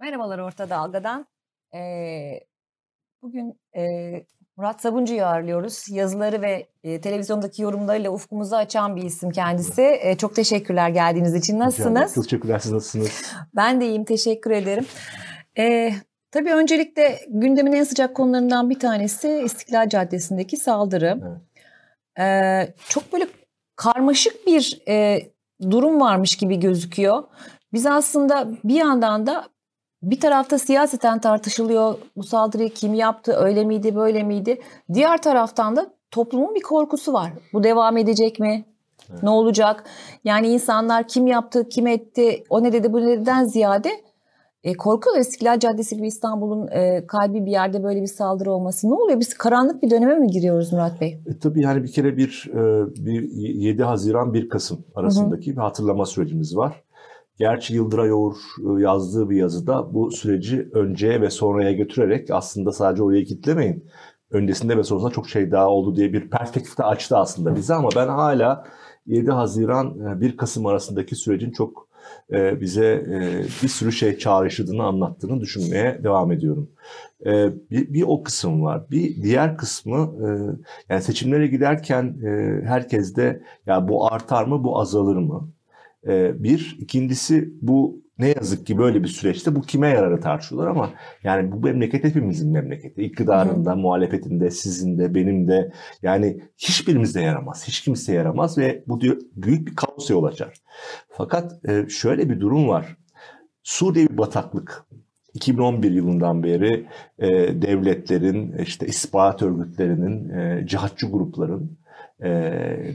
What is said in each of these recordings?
Merhabalar Orta Dalga'dan. Ee, bugün e, Murat Sabuncu'yu ağırlıyoruz. Yazıları ve e, televizyondaki yorumlarıyla ufkumuzu açan bir isim kendisi. E, çok teşekkürler geldiğiniz için. Nasılsınız? Çok teşekkürler. Siz nasılsınız? Ben de iyiyim. Teşekkür ederim. E, tabii öncelikle gündemin en sıcak konularından bir tanesi İstiklal Caddesi'ndeki saldırı. Evet. E, çok böyle karmaşık bir e, durum varmış gibi gözüküyor. Biz aslında bir yandan da bir tarafta siyaseten tartışılıyor bu saldırıyı kim yaptı öyle miydi böyle miydi. Diğer taraftan da toplumun bir korkusu var. Bu devam edecek mi? Evet. Ne olacak? Yani insanlar kim yaptı, kim etti, o ne dedi, bu ne dediden ziyade e, korkuyorlar. İstiklal Caddesi gibi İstanbul'un e, kalbi bir yerde böyle bir saldırı olması. Ne oluyor? Biz karanlık bir döneme mi giriyoruz Murat Bey? E, tabii yani bir kere bir, e, bir 7 Haziran 1 Kasım arasındaki Hı-hı. bir hatırlama sürecimiz var. Gerçi Yıldıray Oğur e, yazdığı bir yazıda bu süreci önceye ve sonraya götürerek aslında sadece oraya kitlemeyin. Öncesinde ve sonrasında çok şey daha oldu diye bir perspektifte açtı aslında bize ama ben hala 7 Haziran 1 e, Kasım arasındaki sürecin çok e, bize bir sürü şey çağrıştırdığını anlattığını düşünmeye devam ediyorum. Bir, bir o kısım var. Bir diğer kısmı yani seçimlere giderken herkes de ya bu artar mı bu azalır mı? Ee, bir. ikincisi bu ne yazık ki böyle bir süreçte bu kime yararı tartışıyorlar ama yani bu memleket hepimizin memleketi. İktidarında, Hı. muhalefetinde, sizin de, benim de yani hiçbirimizde yaramaz. Hiç kimse yaramaz ve bu büyük bir kaosa yol açar. Fakat e, şöyle bir durum var. Suriye bir bataklık. 2011 yılından beri e, devletlerin, işte istihbarat örgütlerinin, e, cihatçı grupların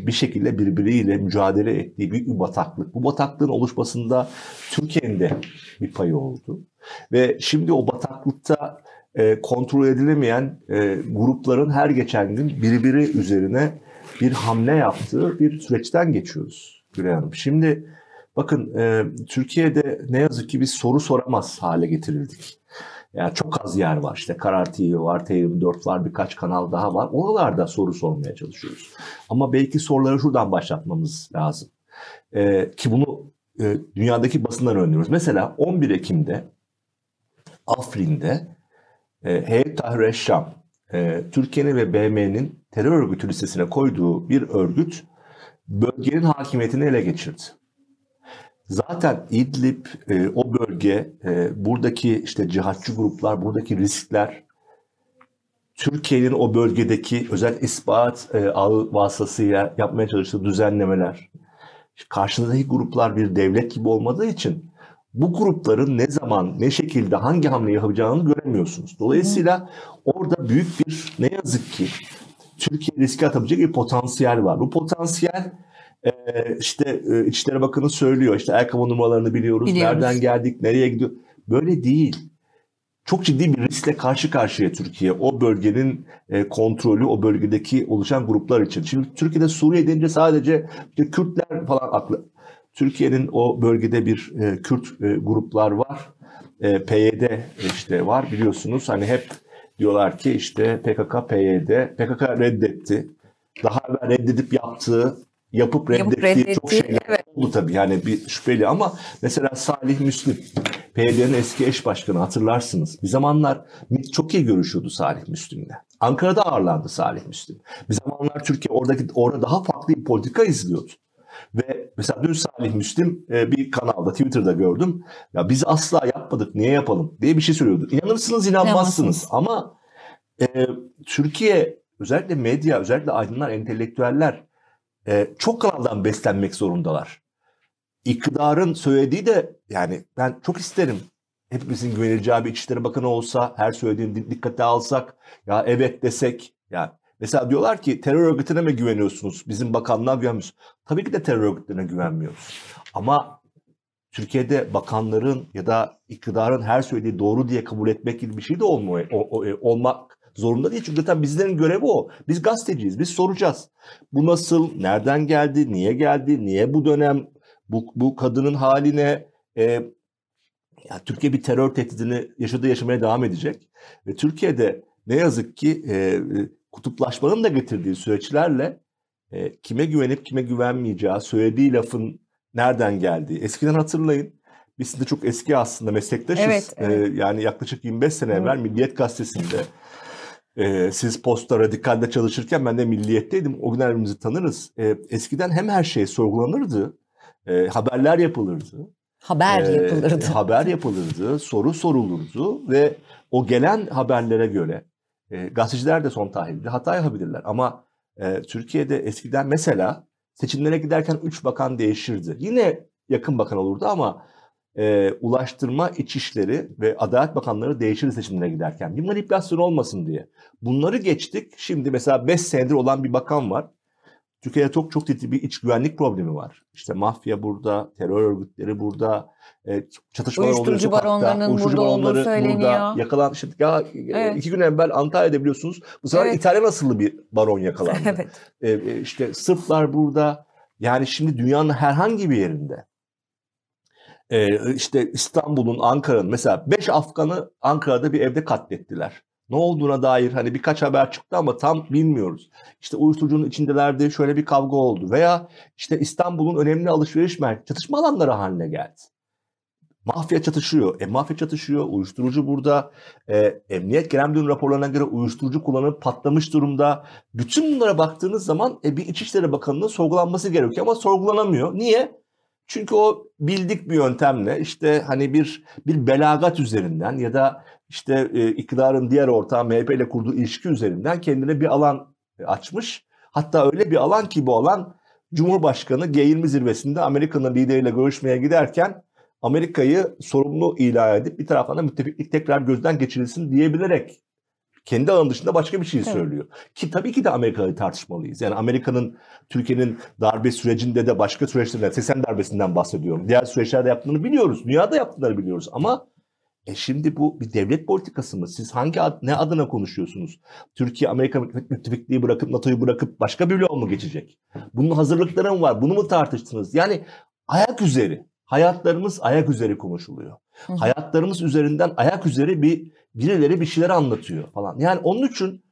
bir şekilde birbiriyle mücadele ettiği büyük bir bataklık. Bu bataklığın oluşmasında Türkiye'nin de bir payı oldu. Ve şimdi o bataklıkta kontrol edilemeyen grupların her geçen gün birbiri üzerine bir hamle yaptığı bir süreçten geçiyoruz Gülay Hanım. Şimdi bakın Türkiye'de ne yazık ki biz soru soramaz hale getirildik. Yani çok az yer var. İşte Karar TV var, T24 var, birkaç kanal daha var. Oralarda soru sormaya çalışıyoruz. Ama belki soruları şuradan başlatmamız lazım. Ee, ki bunu e, dünyadaki basından öğreniyoruz. Mesela 11 Ekim'de Afrin'de e, Heyet Tahrir Şam, e, Türkiye'nin ve BM'nin terör örgütü listesine koyduğu bir örgüt bölgenin hakimiyetini ele geçirdi. Zaten İdlib, e, o bölge, e, buradaki işte cihatçı gruplar, buradaki riskler, Türkiye'nin o bölgedeki özel ispat e, ağı vasıtasıyla yapmaya çalıştığı düzenlemeler, karşınızdaki gruplar bir devlet gibi olmadığı için bu grupların ne zaman, ne şekilde, hangi hamle yapacağını göremiyorsunuz. Dolayısıyla orada büyük bir ne yazık ki Türkiye riske atabilecek bir potansiyel var. Bu potansiyel ee, işte e, İçişleri Bakanı söylüyor işte ayakkabı numaralarını biliyoruz, biliyoruz, nereden geldik, nereye gidiyor. Böyle değil. Çok ciddi bir riskle karşı karşıya Türkiye. O bölgenin e, kontrolü, o bölgedeki oluşan gruplar için. Şimdi Türkiye'de Suriye deyince sadece işte Kürtler falan aklı. Türkiye'nin o bölgede bir e, Kürt e, gruplar var. E, PYD işte var biliyorsunuz. Hani hep diyorlar ki işte PKK, PYD. PKK reddetti. Daha evvel reddedip yaptığı yapıp reddettiği, reddettiği çok şeyler evet. oldu tabii. Yani bir şüpheli ama mesela Salih Müslim, PYD'nin eski eş başkanı hatırlarsınız. Bir zamanlar MİT çok iyi görüşüyordu Salih Müslim'le. Ankara'da ağırlandı Salih Müslim. Bir zamanlar Türkiye oradaki orada daha farklı bir politika izliyordu. Ve mesela dün Salih Müslim e, bir kanalda Twitter'da gördüm. Ya biz asla yapmadık niye yapalım diye bir şey söylüyordu. İnanırsınız inanmazsınız ama e, Türkiye özellikle medya özellikle aydınlar entelektüeller e, çok kanaldan beslenmek zorundalar. İktidarın söylediği de yani ben çok isterim hepimizin güvenileceği bir İçişleri Bakanı olsa her söylediğini dikkate alsak ya evet desek ya mesela diyorlar ki terör örgütüne mi güveniyorsunuz? Bizim bakanlığa güvenmiyoruz. Tabii ki de terör örgütlerine güvenmiyoruz. Ama Türkiye'de bakanların ya da iktidarın her söylediği doğru diye kabul etmek gibi bir şey de olmuyor, o, olmak zorunda değil. Çünkü zaten bizlerin görevi o. Biz gazeteciyiz. Biz soracağız. Bu nasıl? Nereden geldi? Niye geldi? Niye bu dönem bu, bu kadının haline e, ya Türkiye bir terör tehdidini yaşadığı yaşamaya devam edecek. Ve Türkiye'de ne yazık ki e, kutuplaşmanın da getirdiği süreçlerle e, kime güvenip kime güvenmeyeceği, söylediği lafın nereden geldiği. Eskiden hatırlayın Biz de çok eski aslında meslektaşız. Evet, evet. Ee, yani yaklaşık 25 sene evvel Milliyet Gazetesi'nde e, siz Posta Radikal'de çalışırken ben de Milliyet'teydim. O günlerimizi tanırız. E, eskiden hem her şey sorgulanırdı, e, haberler yapılırdı. Haber e, yapılırdı. Haber yapılırdı, soru sorulurdu ve o gelen haberlere göre e, gazeteciler de son tahlilde hata yapabilirler. Ama e, Türkiye'de eskiden mesela seçimlere giderken 3 bakan değişirdi. Yine yakın bakan olurdu ama e, Ulaştırma, İçişleri ve Adalet Bakanları değişir seçimlere giderken. Bir manipülasyon olmasın diye. Bunları geçtik. Şimdi mesela 5 senedir olan bir bakan var. Türkiye'de çok çok ciddi bir iç güvenlik problemi var. İşte mafya burada, terör örgütleri burada, e, çatışmalar oluyor Uyuşturucu sokakta. Baronlarının uyuşturucu burada olduğu söyleniyor. Burada yakalan, işte ya, evet. iki gün evvel Antalya'da biliyorsunuz bu sefer evet. İtalyan asıllı bir baron yakalandı. evet. E, işte Sırplar burada. Yani şimdi dünyanın herhangi bir yerinde ee, işte İstanbul'un, Ankara'nın mesela 5 Afgan'ı Ankara'da bir evde katlettiler. Ne olduğuna dair hani birkaç haber çıktı ama tam bilmiyoruz. İşte uyuşturucunun içindelerdi şöyle bir kavga oldu. Veya işte İstanbul'un önemli alışveriş merkezi çatışma alanları haline geldi. Mafya çatışıyor. E mafya çatışıyor. Uyuşturucu burada. E, Emniyet Genel Müdürlüğü raporlarına göre uyuşturucu kullanıp patlamış durumda. Bütün bunlara baktığınız zaman e, bir İçişleri Bakanı'nın sorgulanması gerekiyor ama sorgulanamıyor. Niye? Çünkü o bildik bir yöntemle işte hani bir bir belagat üzerinden ya da işte e, iktidarın diğer ortağı MHP ile kurduğu ilişki üzerinden kendine bir alan açmış. Hatta öyle bir alan ki bu alan Cumhurbaşkanı G20 zirvesinde Amerika'nın lideriyle görüşmeye giderken Amerika'yı sorumlu ilan edip bir taraftan da müttefiklik tekrar gözden geçirilsin diyebilerek kendi alanı dışında başka bir şey evet. söylüyor. Ki tabii ki de Amerika'yı tartışmalıyız. Yani Amerika'nın Türkiye'nin darbe sürecinde de başka süreçlerde 80 darbesinden bahsediyorum. Diğer süreçlerde yaptığını biliyoruz. Dünyada yaptıklarını biliyoruz ama e şimdi bu bir devlet politikası mı? Siz hangi ad, ne adına konuşuyorsunuz? Türkiye Amerika müttefikliği bırakıp NATO'yu bırakıp başka bir bloğa mı geçecek? Bunun hazırlıkları mı var? Bunu mu tartıştınız? Yani ayak üzeri, hayatlarımız ayak üzeri konuşuluyor. Hı. Hayatlarımız üzerinden ayak üzeri bir birileri bir şeyler anlatıyor falan. Yani onun için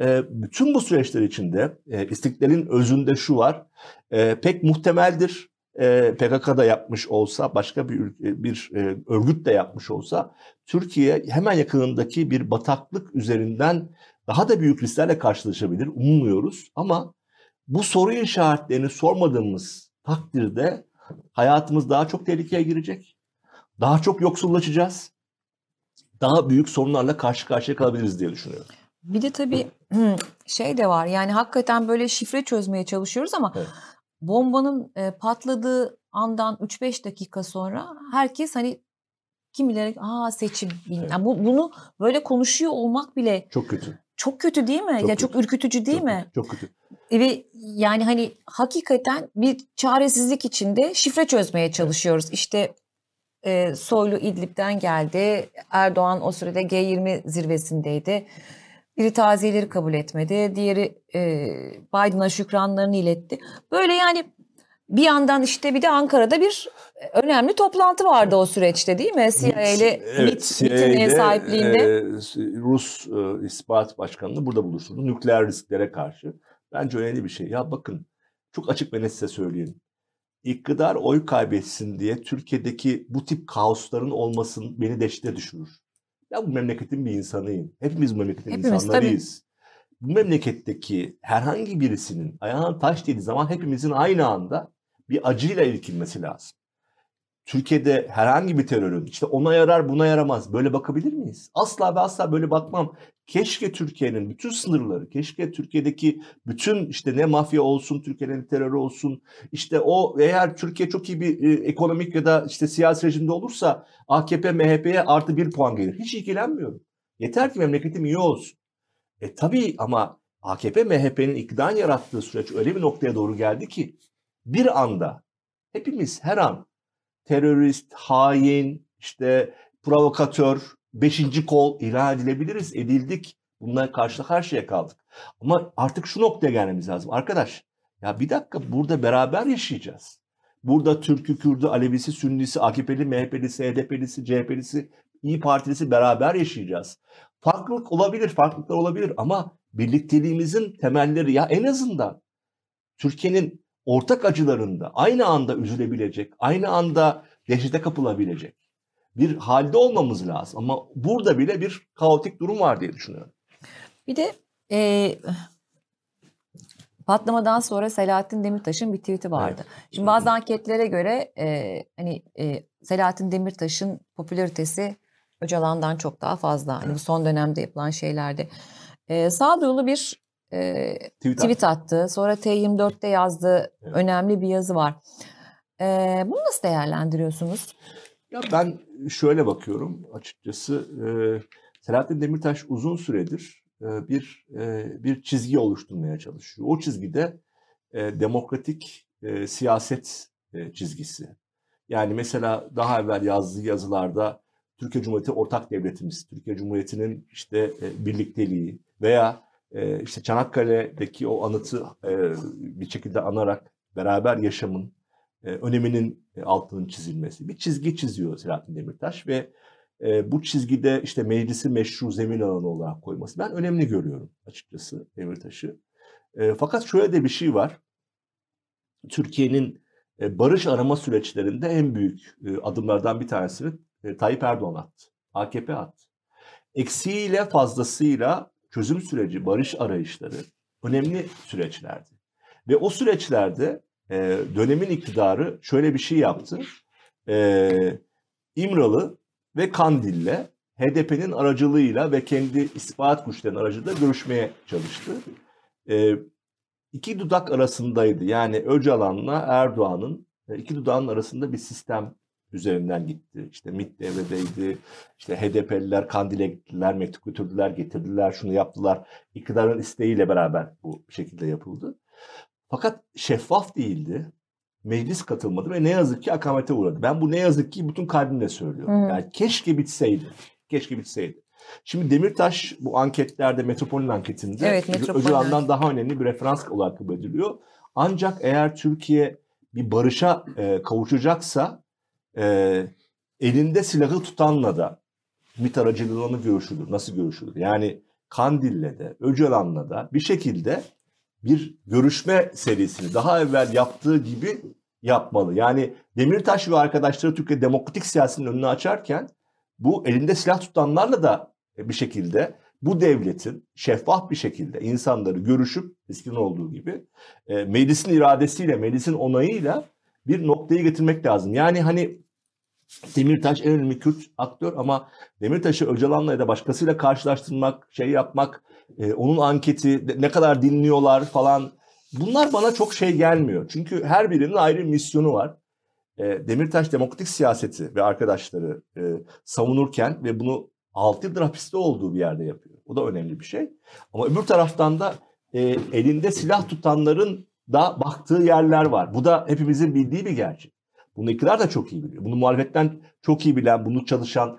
e, bütün bu süreçler içinde e, istiklalin özünde şu var. E, pek muhtemeldir e, PKK yapmış olsa, başka bir bir e, örgüt de yapmış olsa Türkiye hemen yakınındaki bir bataklık üzerinden daha da büyük risklerle karşılaşabilir. Ummuyoruz ama bu soru işaretlerini sormadığımız takdirde hayatımız daha çok tehlikeye girecek. Daha çok yoksullaşacağız daha büyük sorunlarla karşı karşıya kalabiliriz diye düşünüyorum. Bir de tabii şey de var yani hakikaten böyle şifre çözmeye çalışıyoruz ama evet. bombanın e, patladığı andan 3-5 dakika sonra herkes hani kimileri aa seçim evet. yani bu, bunu böyle konuşuyor olmak bile çok kötü. Çok kötü değil mi? Çok ya kötü. çok ürkütücü değil çok mi? Kötü, çok kötü. Ve yani hani hakikaten bir çaresizlik içinde şifre çözmeye çalışıyoruz. İşte e, Soylu İdlib'den geldi. Erdoğan o sırada G20 zirvesindeydi. Biri taziyeleri kabul etmedi. Diğeri e, Biden'a şükranlarını iletti. Böyle yani bir yandan işte bir de Ankara'da bir önemli toplantı vardı o süreçte değil mi? CIA ile evet, MIT, sahipliğinde. E, Rus e, İstihbarat Başkanı'nı burada buluşturdu. Nükleer risklere karşı. Bence önemli bir şey. Ya bakın çok açık ve net size söyleyeyim iktidar oy kaybetsin diye Türkiye'deki bu tip kaosların olmasın beni deşte düşürür. Ben bu memleketin bir insanıyım. Hepimiz bu memleketin Hepimiz, insanlarıyız. Tabii. Bu memleketteki herhangi birisinin ayağına taş dediği zaman hepimizin aynı anda bir acıyla ilgilenmesi lazım. Türkiye'de herhangi bir terörün işte ona yarar buna yaramaz böyle bakabilir miyiz? Asla ve asla böyle bakmam. Keşke Türkiye'nin bütün sınırları, keşke Türkiye'deki bütün işte ne mafya olsun, Türkiye'nin terörü olsun, işte o eğer Türkiye çok iyi bir e, ekonomik ya da işte siyasi rejimde olursa AKP, MHP'ye artı bir puan gelir. Hiç ilgilenmiyorum. Yeter ki memleketim iyi olsun. E tabii ama AKP, MHP'nin iktidar yarattığı süreç öyle bir noktaya doğru geldi ki bir anda hepimiz her an terörist, hain, işte provokatör, beşinci kol ilan edilebiliriz. Edildik. Bunlar karşı karşıya kaldık. Ama artık şu noktaya gelmemiz lazım. Arkadaş ya bir dakika burada beraber yaşayacağız. Burada Türk'ü, Kürd'ü, Alevisi, Sünnisi, AKP'li, MHP'lisi, HDP'lisi, CHP'lisi, İyi Partilisi beraber yaşayacağız. Farklılık olabilir, farklılıklar olabilir ama birlikteliğimizin temelleri ya en azından Türkiye'nin ortak acılarında aynı anda üzülebilecek, aynı anda dehşete kapılabilecek bir halde olmamız lazım. Ama burada bile bir kaotik durum var diye düşünüyorum. Bir de e, patlamadan sonra Selahattin Demirtaş'ın bir tweet'i vardı. Evet. Şimdi bazı anketlere göre e, hani e, Selahattin Demirtaş'ın popülaritesi Öcalan'dan çok daha fazla. Hani bu son dönemde yapılan şeylerde. E, sağduyulu bir e, tweet, tweet attı. Sonra T24'te yazdığı evet. önemli bir yazı var. E, bunu nasıl değerlendiriyorsunuz? Ya ben şöyle bakıyorum açıkçası. E, Selahattin Demirtaş uzun süredir e, bir e, bir çizgi oluşturmaya çalışıyor. O çizgide e, demokratik e, siyaset e, çizgisi. Yani mesela daha evvel yazdığı yazılarda Türkiye Cumhuriyeti ortak devletimiz, Türkiye Cumhuriyeti'nin işte e, birlikteliği veya e, işte Çanakkale'deki o anıtı bir şekilde anarak beraber yaşamın öneminin altının çizilmesi. Bir çizgi çiziyor Selahattin Demirtaş ve bu çizgide işte meclisi meşru zemin alanı olarak koyması ben önemli görüyorum açıkçası Demirtaş'ı. Fakat şöyle de bir şey var. Türkiye'nin barış arama süreçlerinde en büyük adımlardan bir tanesini e, Tayyip Erdoğan attı. AKP attı. Eksiğiyle fazlasıyla çözüm süreci, barış arayışları önemli süreçlerdi. Ve o süreçlerde e, dönemin iktidarı şöyle bir şey yaptı. E, İmralı ve Kandil'le HDP'nin aracılığıyla ve kendi istihbarat güçlerinin aracılığıyla görüşmeye çalıştı. E, iki dudak arasındaydı. Yani Öcalan'la Erdoğan'ın e, iki dudağın arasında bir sistem üzerinden gitti. İşte MİT devredeydi. İşte HDP'liler Kandil'e gittiler, mektup götürdüler, getirdiler, şunu yaptılar. İktidarın isteğiyle beraber bu şekilde yapıldı. Fakat şeffaf değildi. Meclis katılmadı ve ne yazık ki akamete uğradı. Ben bu ne yazık ki bütün kalbimle söylüyorum. Hı. Yani keşke bitseydi. Keşke bitseydi. Şimdi Demirtaş bu anketlerde Metropol'ün anketinde evet, Metropol Öcalan'dan daha önemli bir referans olarak kabul ediliyor. Ancak eğer Türkiye bir barışa e, kavuşacaksa e, elinde silahı tutanla da MİT aracılığıyla mı görüşülür? Nasıl görüşülür? Yani Kandil'le de Öcalan'la da bir şekilde bir görüşme serisini daha evvel yaptığı gibi yapmalı. Yani Demirtaş ve arkadaşları Türkiye demokratik siyasetin önünü açarken bu elinde silah tutanlarla da bir şekilde bu devletin şeffaf bir şekilde insanları görüşüp eskiden olduğu gibi e, meclisin iradesiyle, meclisin onayıyla bir noktaya getirmek lazım. Yani hani Demirtaş en önemli Kürt aktör ama Demirtaş'ı Öcalan'la ya da başkasıyla karşılaştırmak, şey yapmak, e, onun anketi ne kadar dinliyorlar falan bunlar bana çok şey gelmiyor. Çünkü her birinin ayrı misyonu var. E, Demirtaş demokratik siyaseti ve arkadaşları e, savunurken ve bunu 6 yıldır hapiste olduğu bir yerde yapıyor. O da önemli bir şey. Ama öbür taraftan da e, elinde silah tutanların da baktığı yerler var. Bu da hepimizin bildiği bir gerçek. Bunu iktidar da çok iyi biliyor. Bunu muhalefetten çok iyi bilen, bunu çalışan,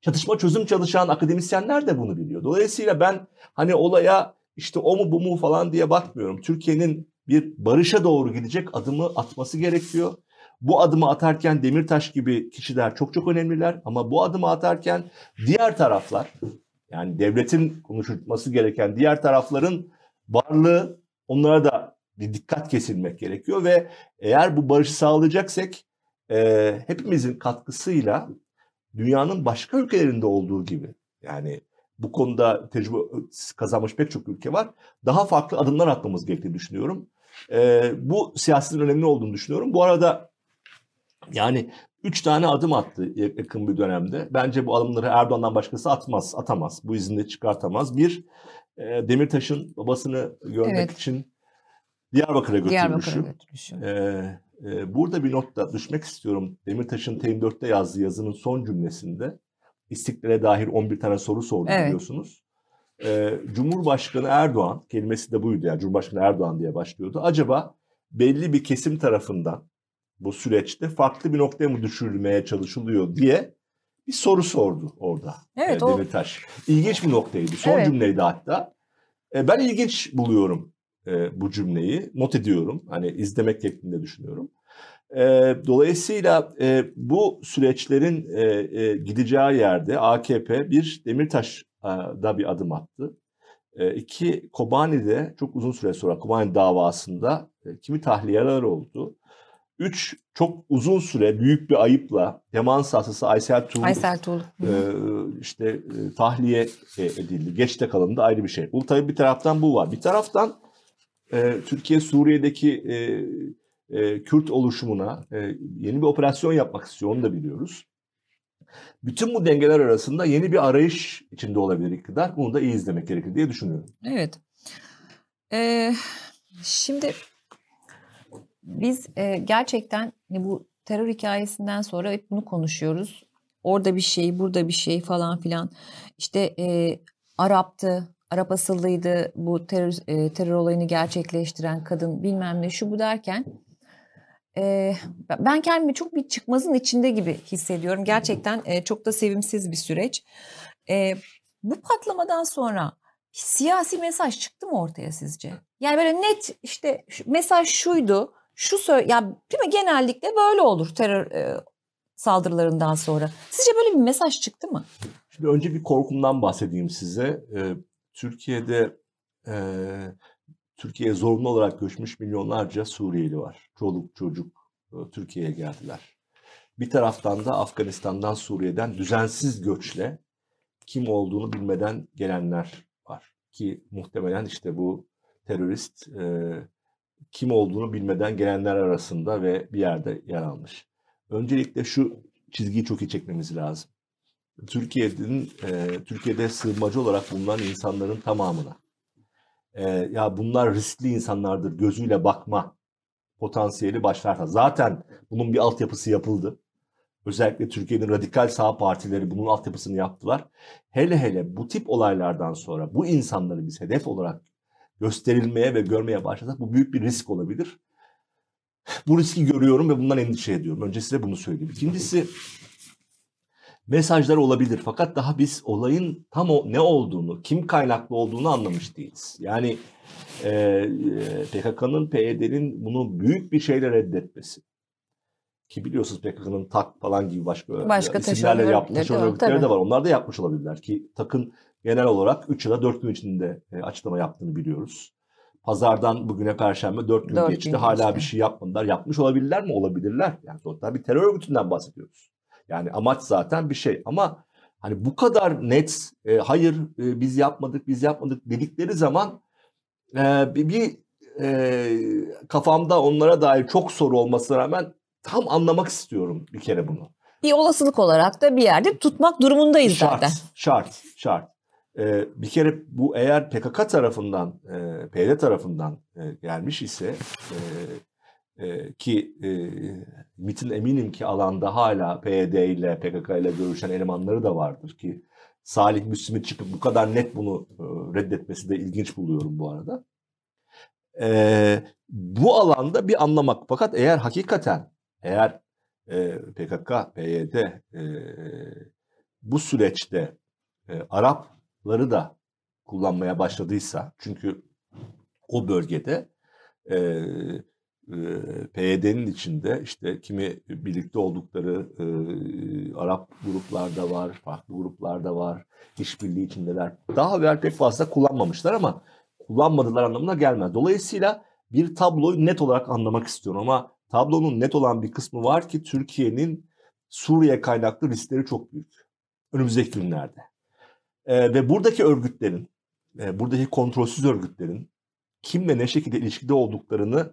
çatışma çözüm çalışan akademisyenler de bunu biliyor. Dolayısıyla ben hani olaya işte o mu bu mu falan diye bakmıyorum. Türkiye'nin bir barışa doğru gidecek adımı atması gerekiyor. Bu adımı atarken Demirtaş gibi kişiler çok çok önemliler ama bu adımı atarken diğer taraflar yani devletin konuşulması gereken diğer tarafların varlığı onlara da bir dikkat kesilmek gerekiyor ve eğer bu barışı sağlayacaksak e, hepimizin katkısıyla dünyanın başka ülkelerinde olduğu gibi yani bu konuda tecrübe kazanmış pek çok ülke var. Daha farklı adımlar atmamız gerektiğini düşünüyorum. E, bu siyasetin önemli olduğunu düşünüyorum. Bu arada yani üç tane adım attı yakın bir dönemde. Bence bu adımları Erdoğan'dan başkası atmaz, atamaz. Bu izinde çıkartamaz. Bir, e, Demirtaş'ın babasını görmek evet. için Diyarbakır'a götürmüşüm. Diyarbakır'a götürmüşüm. E, e, burada bir notta düşmek istiyorum. Demirtaş'ın TM4'te yazdığı yazının son cümlesinde istiklale dair 11 tane soru sordu evet. biliyorsunuz. E, Cumhurbaşkanı Erdoğan, kelimesi de buydu yani Cumhurbaşkanı Erdoğan diye başlıyordu. Acaba belli bir kesim tarafından bu süreçte farklı bir noktaya mı düşürülmeye çalışılıyor diye bir soru sordu orada evet, e, Demirtaş. O... İlginç bir noktaydı. Son evet. cümleydi hatta. E, ben ilginç buluyorum e, bu cümleyi. Not ediyorum. Hani izlemek gerektiğini düşünüyorum. E, dolayısıyla e, bu süreçlerin e, e, gideceği yerde AKP bir Demirtaş'da bir adım attı. E, iki Kobani'de çok uzun süre sonra Kobani davasında e, kimi tahliyeler oldu. Üç, çok uzun süre büyük bir ayıpla teman hastası Aysel Tuğ, Aysel Tuğ. E, işte e, tahliye e, edildi. Geçte kalındı ayrı bir şey. Bu tabii bir taraftan bu var. Bir taraftan e, Türkiye Suriye'deki e, e, Kürt oluşumuna e, yeni bir operasyon yapmak istiyor. Onu da biliyoruz. Bütün bu dengeler arasında yeni bir arayış içinde olabilir iktidar. Bunu da iyi izlemek gerekir diye düşünüyorum. Evet. Ee, şimdi biz e, gerçekten hani bu terör hikayesinden sonra hep bunu konuşuyoruz. Orada bir şey, burada bir şey falan filan. İşte e, Arap'tı, Arap asıllıydı bu terör, e, terör olayını gerçekleştiren kadın bilmem ne şu bu derken e, ben kendimi çok bir çıkmazın içinde gibi hissediyorum. Gerçekten e, çok da sevimsiz bir süreç. E, bu patlamadan sonra siyasi mesaj çıktı mı ortaya sizce? Yani böyle net işte mesaj şuydu şu söyle ya değil mi genellikle böyle olur terör e, saldırılarından sonra. Sizce böyle bir mesaj çıktı mı? Şimdi önce bir korkumdan bahsedeyim size. Ee, Türkiye'de e, Türkiye'ye zorunlu olarak göçmüş milyonlarca Suriyeli var. Çoluk çocuk e, Türkiye'ye geldiler. Bir taraftan da Afganistan'dan Suriye'den düzensiz göçle kim olduğunu bilmeden gelenler var. Ki muhtemelen işte bu terörist e, kim olduğunu bilmeden gelenler arasında ve bir yerde yer almış. Öncelikle şu çizgiyi çok iyi çekmemiz lazım. Türkiye'nin e, Türkiye'de sığınmacı olarak bulunan insanların tamamına e, ya bunlar riskli insanlardır gözüyle bakma potansiyeli başlarsa zaten bunun bir altyapısı yapıldı. Özellikle Türkiye'nin radikal sağ partileri bunun altyapısını yaptılar. Hele hele bu tip olaylardan sonra bu insanları biz hedef olarak gösterilmeye ve görmeye başlasak bu büyük bir risk olabilir. Bu riski görüyorum ve bundan endişe ediyorum. Önce size bunu söyleyeyim. İkincisi mesajlar olabilir fakat daha biz olayın tam o ne olduğunu, kim kaynaklı olduğunu anlamış değiliz. Yani e, PKK'nın, PYD'nin bunu büyük bir şeyle reddetmesi. Ki biliyorsunuz PKK'nın TAK falan gibi başka, başka isimlerle yapmış örgütleri de var. Onlar da yapmış olabilirler ki TAK'ın genel olarak 3 ya da 4 gün içinde e, açıklama yaptığını biliyoruz. Pazardan bugüne perşembe 4 gün 4 geçti. Gün Hala işte. bir şey yapmadılar. Yapmış olabilirler mi? Olabilirler. Yani sonuçta bir terör örgütünden bahsediyoruz. Yani amaç zaten bir şey ama hani bu kadar net e, hayır e, biz yapmadık biz yapmadık dedikleri zaman e, bir, bir e, kafamda onlara dair çok soru olmasına rağmen tam anlamak istiyorum bir kere bunu. Bir olasılık olarak da bir yerde tutmak durumundayız şart, zaten. Şart, şart. Ee, bir kere bu eğer PKK tarafından, e, PYD tarafından e, gelmiş ise e, e, ki e, MIT'in eminim ki alanda hala PYD ile PKK ile görüşen elemanları da vardır ki Salih Müslim'in çıkıp bu kadar net bunu e, reddetmesi de ilginç buluyorum bu arada. E, bu alanda bir anlamak fakat eğer hakikaten eğer e, PKK, PYD e, bu süreçte e, Arapları da kullanmaya başladıysa çünkü o bölgede e, PYD'nin içinde işte kimi birlikte oldukları e, Arap gruplarda var, farklı gruplarda var, işbirliği içindeler. Daha evvel pek fazla kullanmamışlar ama kullanmadılar anlamına gelmez. Dolayısıyla bir tabloyu net olarak anlamak istiyorum ama tablonun net olan bir kısmı var ki Türkiye'nin Suriye kaynaklı riskleri çok büyük. Önümüzdeki günlerde. E, ve buradaki örgütlerin, e, buradaki kontrolsüz örgütlerin kimle ne şekilde ilişkide olduklarını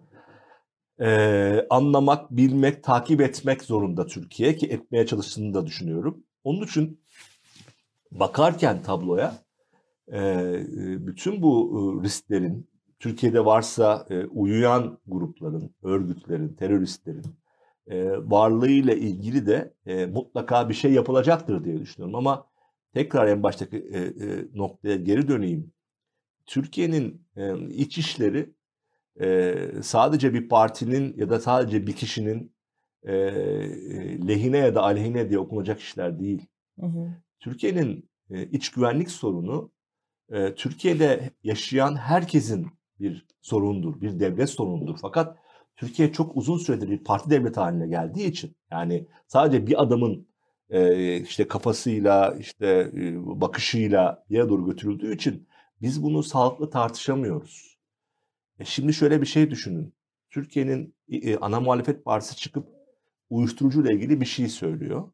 e, anlamak, bilmek, takip etmek zorunda Türkiye ki etmeye çalıştığını da düşünüyorum. Onun için bakarken tabloya e, bütün bu risklerin Türkiye'de varsa e, uyuyan grupların, örgütlerin, teröristlerin e, varlığıyla ilgili de e, mutlaka bir şey yapılacaktır diye düşünüyorum. Ama tekrar en baştaki e, e, noktaya geri döneyim. Türkiye'nin e, iç işleri e, sadece bir partinin ya da sadece bir kişinin e, lehine ya da aleyhine diye okunacak işler değil. Türkiye'nin e, iç güvenlik sorunu e, Türkiye'de yaşayan herkesin bir sorundur, bir devlet sorunudur. Fakat Türkiye çok uzun süredir bir parti devlet haline geldiği için yani sadece bir adamın e, işte kafasıyla işte e, bakışıyla yere doğru götürüldüğü için biz bunu sağlıklı tartışamıyoruz. E şimdi şöyle bir şey düşünün. Türkiye'nin e, ana muhalefet partisi çıkıp uyuşturucuyla ilgili bir şey söylüyor.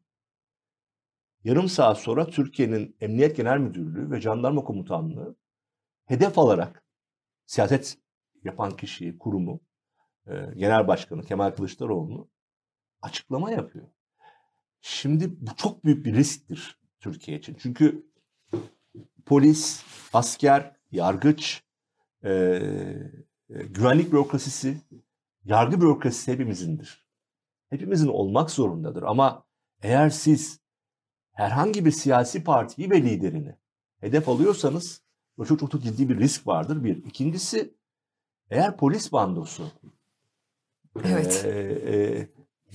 Yarım saat sonra Türkiye'nin Emniyet Genel Müdürlüğü ve Jandarma Komutanlığı hedef alarak siyaset yapan kişiyi, kurumu, e, Genel Başkanı Kemal Kılıçdaroğlu açıklama yapıyor. Şimdi bu çok büyük bir risktir Türkiye için. Çünkü polis, asker, yargıç, e, güvenlik bürokrasisi, yargı bürokrasisi hepimizindir. Hepimizin olmak zorundadır. Ama eğer siz herhangi bir siyasi partiyi ve liderini hedef alıyorsanız bu çok, çok çok ciddi bir risk vardır. Bir. İkincisi eğer polis bandosu Evet. e, e,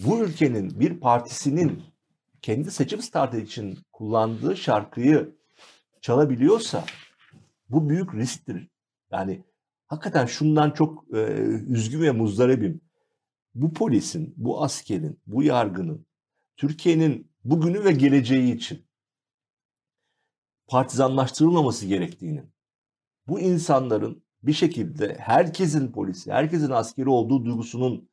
bu ülkenin bir partisinin kendi seçim startı için kullandığı şarkıyı çalabiliyorsa bu büyük risktir. Yani hakikaten şundan çok e, üzgün ve muzdaribim. Bu polisin, bu askerin, bu yargının Türkiye'nin bugünü ve geleceği için partizanlaştırılmaması gerektiğinin, bu insanların bir şekilde herkesin polisi, herkesin askeri olduğu duygusunun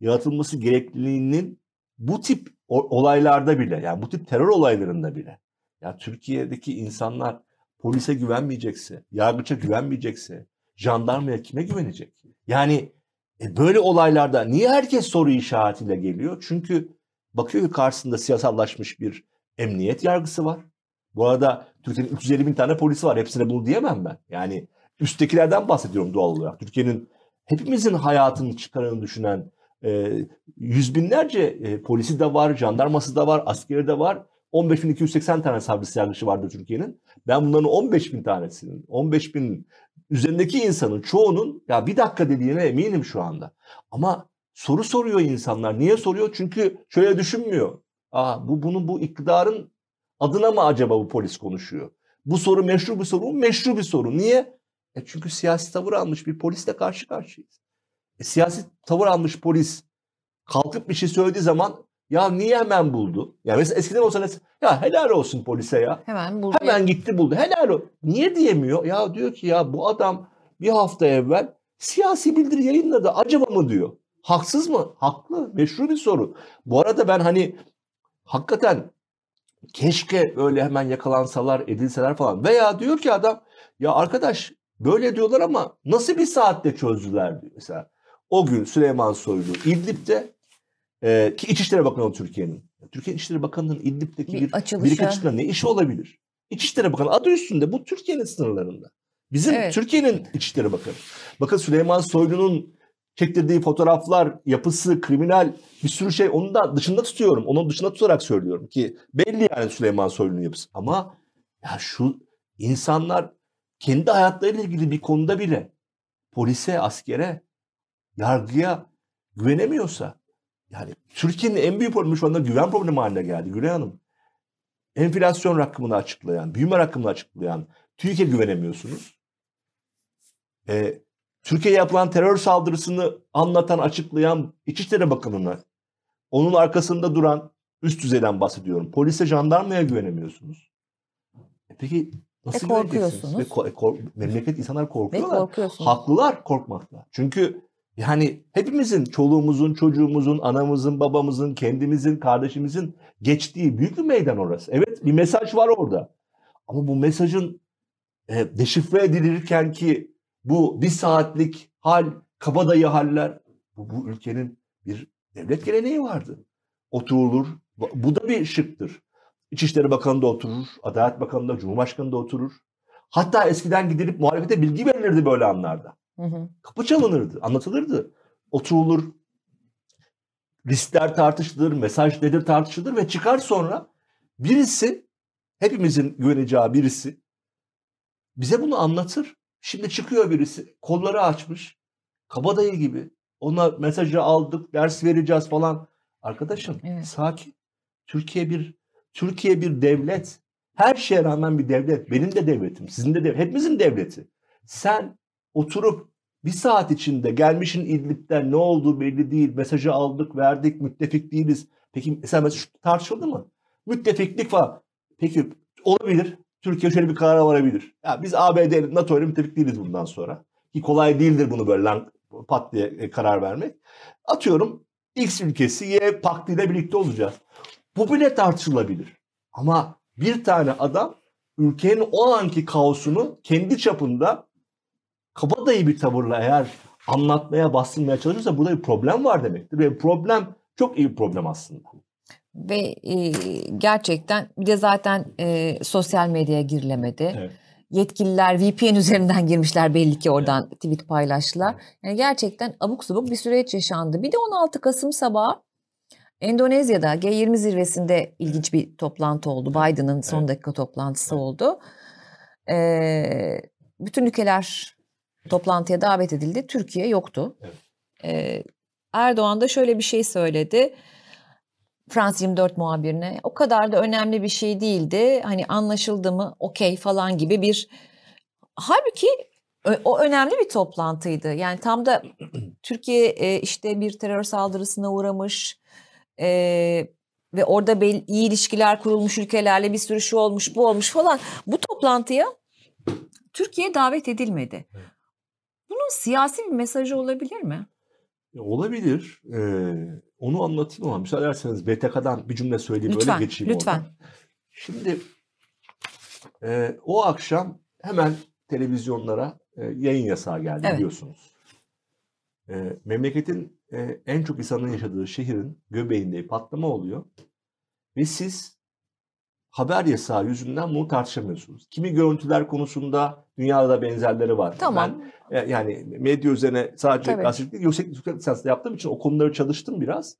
yaratılması gerekliliğinin bu tip olaylarda bile, yani bu tip terör olaylarında bile, ya Türkiye'deki insanlar polise güvenmeyecekse, yargıça güvenmeyecekse, jandarmaya kime güvenecek? Yani e, böyle olaylarda niye herkes soru işaretiyle geliyor? Çünkü bakıyor ki karşısında siyasallaşmış bir emniyet yargısı var. Bu arada Türkiye'nin 350 bin tane polisi var. Hepsine bunu diyemem ben. Yani üsttekilerden bahsediyorum doğal olarak. Türkiye'nin hepimizin hayatını çıkarını düşünen e, yüz binlerce e, polisi de var, jandarması da var, askeri de var. 15.280 tane savcısı yargıcı vardır Türkiye'nin. Ben bunların 15 bin tanesinin, 15 bin üzerindeki insanın çoğunun ya bir dakika dediğine eminim şu anda. Ama soru soruyor insanlar. Niye soruyor? Çünkü şöyle düşünmüyor. Aa, bu bunu bu iktidarın adına mı acaba bu polis konuşuyor? Bu soru meşru bir soru mu? Meşru bir soru. Niye? E çünkü siyasi tavır almış bir polisle karşı karşıyayız. E, siyasi tavır almış polis kalkıp bir şey söylediği zaman ya niye hemen buldu? Ya mesela eskiden olsa ya helal olsun polise ya. Hemen buldu. Hemen gitti buldu. Helal o. Niye diyemiyor? Ya diyor ki ya bu adam bir hafta evvel siyasi bildiri yayınladı. Acaba mı diyor. Haksız mı? Haklı. Meşru bir soru. Bu arada ben hani hakikaten keşke öyle hemen yakalansalar, edilseler falan. Veya diyor ki adam ya arkadaş böyle diyorlar ama nasıl bir saatte çözdüler diyor. Mesela o gün Süleyman Soylu İdlib'de e, ki İçişleri Bakanı Türkiye'nin. Türkiye İçişleri Bakanı'nın İdlib'deki bir, bir birkaçında ne işi olabilir? İçişleri Bakanı adı üstünde bu Türkiye'nin sınırlarında. Bizim evet. Türkiye'nin İçişleri Bakanı. Bakın Süleyman Soylu'nun çektirdiği fotoğraflar, yapısı, kriminal bir sürü şey onu da dışında tutuyorum. Onun dışında tutarak söylüyorum ki belli yani Süleyman Soylu'nun yapısı. Ama ya şu insanlar kendi hayatlarıyla ilgili bir konuda bile polise, askere, yargıya güvenemiyorsa yani Türkiye'nin en büyük problemi şu anda güven problemi haline geldi Gülay Hanım. Enflasyon rakamını açıklayan, büyüme rakamını açıklayan TÜİK'e güvenemiyorsunuz. Ee, Türkiye'ye yapılan terör saldırısını anlatan, açıklayan İçişleri Bakanı'na, onun arkasında duran üst düzeyden bahsediyorum. Polise, jandarmaya güvenemiyorsunuz. E peki nasıl e korkuyorsunuz. Ve ko- kork- memleket insanlar korkuyorlar. Ve Haklılar korkmakla. Çünkü yani hepimizin, çoluğumuzun, çocuğumuzun, anamızın, babamızın, kendimizin, kardeşimizin geçtiği büyük bir meydan orası. Evet bir mesaj var orada. Ama bu mesajın e, deşifre edilirken ki bu bir saatlik hal, kabadayı haller, bu, bu ülkenin bir devlet geleneği vardı. Oturulur, bu da bir şıktır. İçişleri Bakanı da oturur, Adalet Bakanı da, Cumhurbaşkanı da oturur. Hatta eskiden gidilip muhalefete bilgi verilirdi böyle anlarda. Hı hı. Kapı çalınırdı, anlatılırdı. Oturulur, riskler tartışılır, mesaj nedir tartışılır ve çıkar sonra birisi, hepimizin güveneceği birisi bize bunu anlatır. Şimdi çıkıyor birisi, kolları açmış, kabadayı gibi. Ona mesajı aldık, ders vereceğiz falan. Arkadaşım evet. sakin. Türkiye bir Türkiye bir devlet. Her şeye rağmen bir devlet. Benim de devletim, sizin de devlet, hepimizin devleti. Sen oturup bir saat içinde gelmişin İdlib'den ne olduğu belli değil. Mesajı aldık, verdik, müttefik değiliz. Peki mesela mesaj tartışıldı mı? Müttefiklik falan. Peki olabilir. Türkiye şöyle bir karara varabilir. Ya biz ABD, NATO ile müttefik değiliz bundan sonra. Ki kolay değildir bunu böyle lan pat diye e, karar vermek. Atıyorum X ülkesi Y paktı ile birlikte olacağız. Bu bile tartışılabilir. Ama bir tane adam ülkenin o anki kaosunu kendi çapında kabadayı bir tavırla eğer anlatmaya, bastırmaya çalışırsa burada bir problem var demektir. Ve problem çok iyi bir problem aslında. Ve e, gerçekten bir de zaten e, sosyal medyaya girilemedi. Evet. Yetkililer VPN üzerinden girmişler belli ki oradan evet. tweet paylaştılar. Yani gerçekten abuk subuk bir süreç yaşandı. Bir de 16 Kasım sabahı Endonezya'da G20 zirvesinde ilginç bir toplantı oldu. Biden'ın son dakika toplantısı evet. oldu. Ee, bütün ülkeler toplantıya davet edildi. Türkiye yoktu. Evet. Ee, Erdoğan da şöyle bir şey söyledi. Frans 24 muhabirine o kadar da önemli bir şey değildi. Hani anlaşıldı mı okey falan gibi bir halbuki o önemli bir toplantıydı. Yani tam da Türkiye işte bir terör saldırısına uğramış e, ve orada belli, iyi ilişkiler kurulmuş ülkelerle bir sürü şu olmuş bu olmuş falan. Bu toplantıya Türkiye davet edilmedi. Siyasi bir mesajı olabilir mi? Olabilir. Ee, onu anlatayım ama müsaade ederseniz BTK'dan bir cümle söyleyeyim lütfen, öyle geçeyim Lütfen. Oradan. Şimdi e, o akşam hemen televizyonlara e, yayın yasağı geldi evet. biliyorsunuz. E, memleketin e, en çok insanın yaşadığı şehrin göbeğinde patlama oluyor. Ve siz haber yasağı yüzünden bunu tartışamıyorsunuz. Kimi görüntüler konusunda dünyada benzerleri var. Tamam. Ben e, yani medya üzerine sadece gazetecilik yüksek, yüksek lisansla yaptığım için o konuları çalıştım biraz.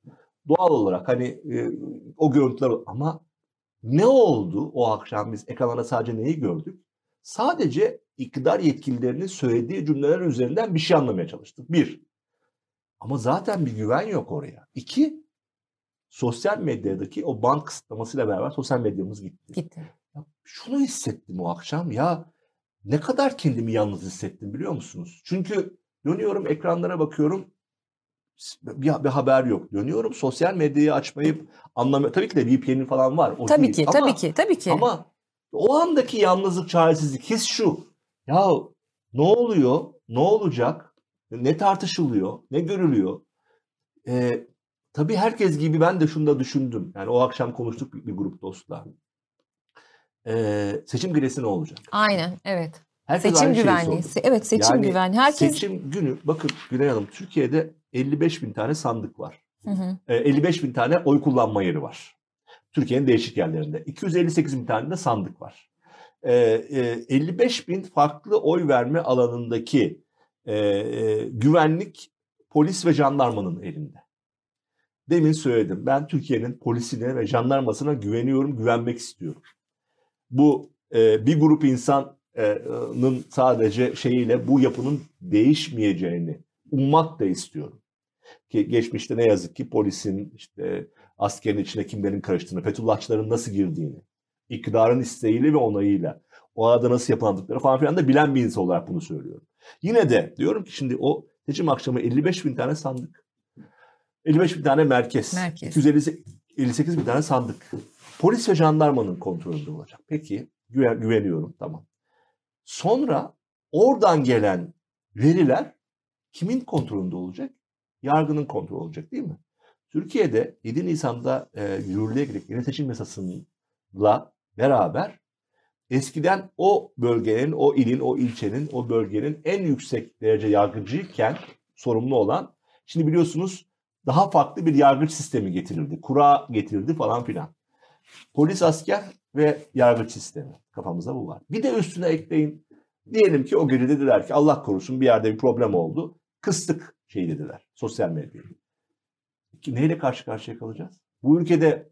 Doğal olarak hani e, o görüntüler ama ne oldu o akşam biz ekranlarda sadece neyi gördük? Sadece iktidar yetkililerinin söylediği cümleler üzerinden bir şey anlamaya çalıştık. Bir, ama zaten bir güven yok oraya. İki, sosyal medyadaki o band kısıtlamasıyla beraber sosyal medyamız gitti. Gitti. Şunu hissettim o akşam ya ne kadar kendimi yalnız hissettim biliyor musunuz? Çünkü dönüyorum ekranlara bakıyorum bir, bir haber yok. Dönüyorum sosyal medyayı açmayıp anlamıyor. Tabii ki de VPN'in falan var. O tabii değil. ki, ama, tabii ki, tabii ki. Ama o andaki yalnızlık, çaresizlik his şu. Ya ne oluyor? Ne olacak? Ne tartışılıyor, ne görülüyor. Ee, tabii herkes gibi ben de şunu da düşündüm. Yani o akşam konuştuk bir, bir grup dostla. Ee, seçim giresi ne olacak? Aynen, evet. Herkes seçim güvenliği. evet, seçim yani güvenliği. Herkes... Seçim günü, bakın Güney Hanım, Türkiye'de 55 bin tane sandık var. Hı hı. Ee, 55 bin tane oy kullanma yeri var. Türkiye'nin değişik yerlerinde. 258 bin tane de sandık var. Ee, e, 55 bin farklı oy verme alanındaki e, e, güvenlik polis ve jandarmanın elinde. Demin söyledim. Ben Türkiye'nin polisine ve jandarmasına güveniyorum, güvenmek istiyorum. Bu e, bir grup insanın sadece şeyiyle bu yapının değişmeyeceğini ummak da istiyorum. Ki geçmişte ne yazık ki polisin işte askerin içine kimlerin karıştığını, Fethullahçıların nasıl girdiğini, iktidarın isteğiyle ve onayıyla o arada nasıl yapılandıkları falan filan da bilen bir insan olarak bunu söylüyorum. Yine de diyorum ki şimdi o seçim akşamı 55 bin tane sandık. 55 bin tane merkez. merkez. 258 bin tane sandık. Polis ve jandarmanın kontrolünde olacak. Peki güven, güveniyorum tamam. Sonra oradan gelen veriler kimin kontrolünde olacak? Yargının kontrolü olacak değil mi? Türkiye'de 7 Nisan'da e, yürürlüğe girecek yeni seçim yasasıyla beraber eskiden o bölgenin, o ilin, o ilçenin, o bölgenin en yüksek derece yargıcıyken sorumlu olan, şimdi biliyorsunuz daha farklı bir yargıç sistemi getirildi. Kura getirildi falan filan. Polis, asker ve yargıç sistemi. Kafamızda bu var. Bir de üstüne ekleyin. Diyelim ki o gece dediler ki Allah korusun bir yerde bir problem oldu. Kıstık şey dediler sosyal medyayı. Neyle karşı karşıya kalacağız? Bu ülkede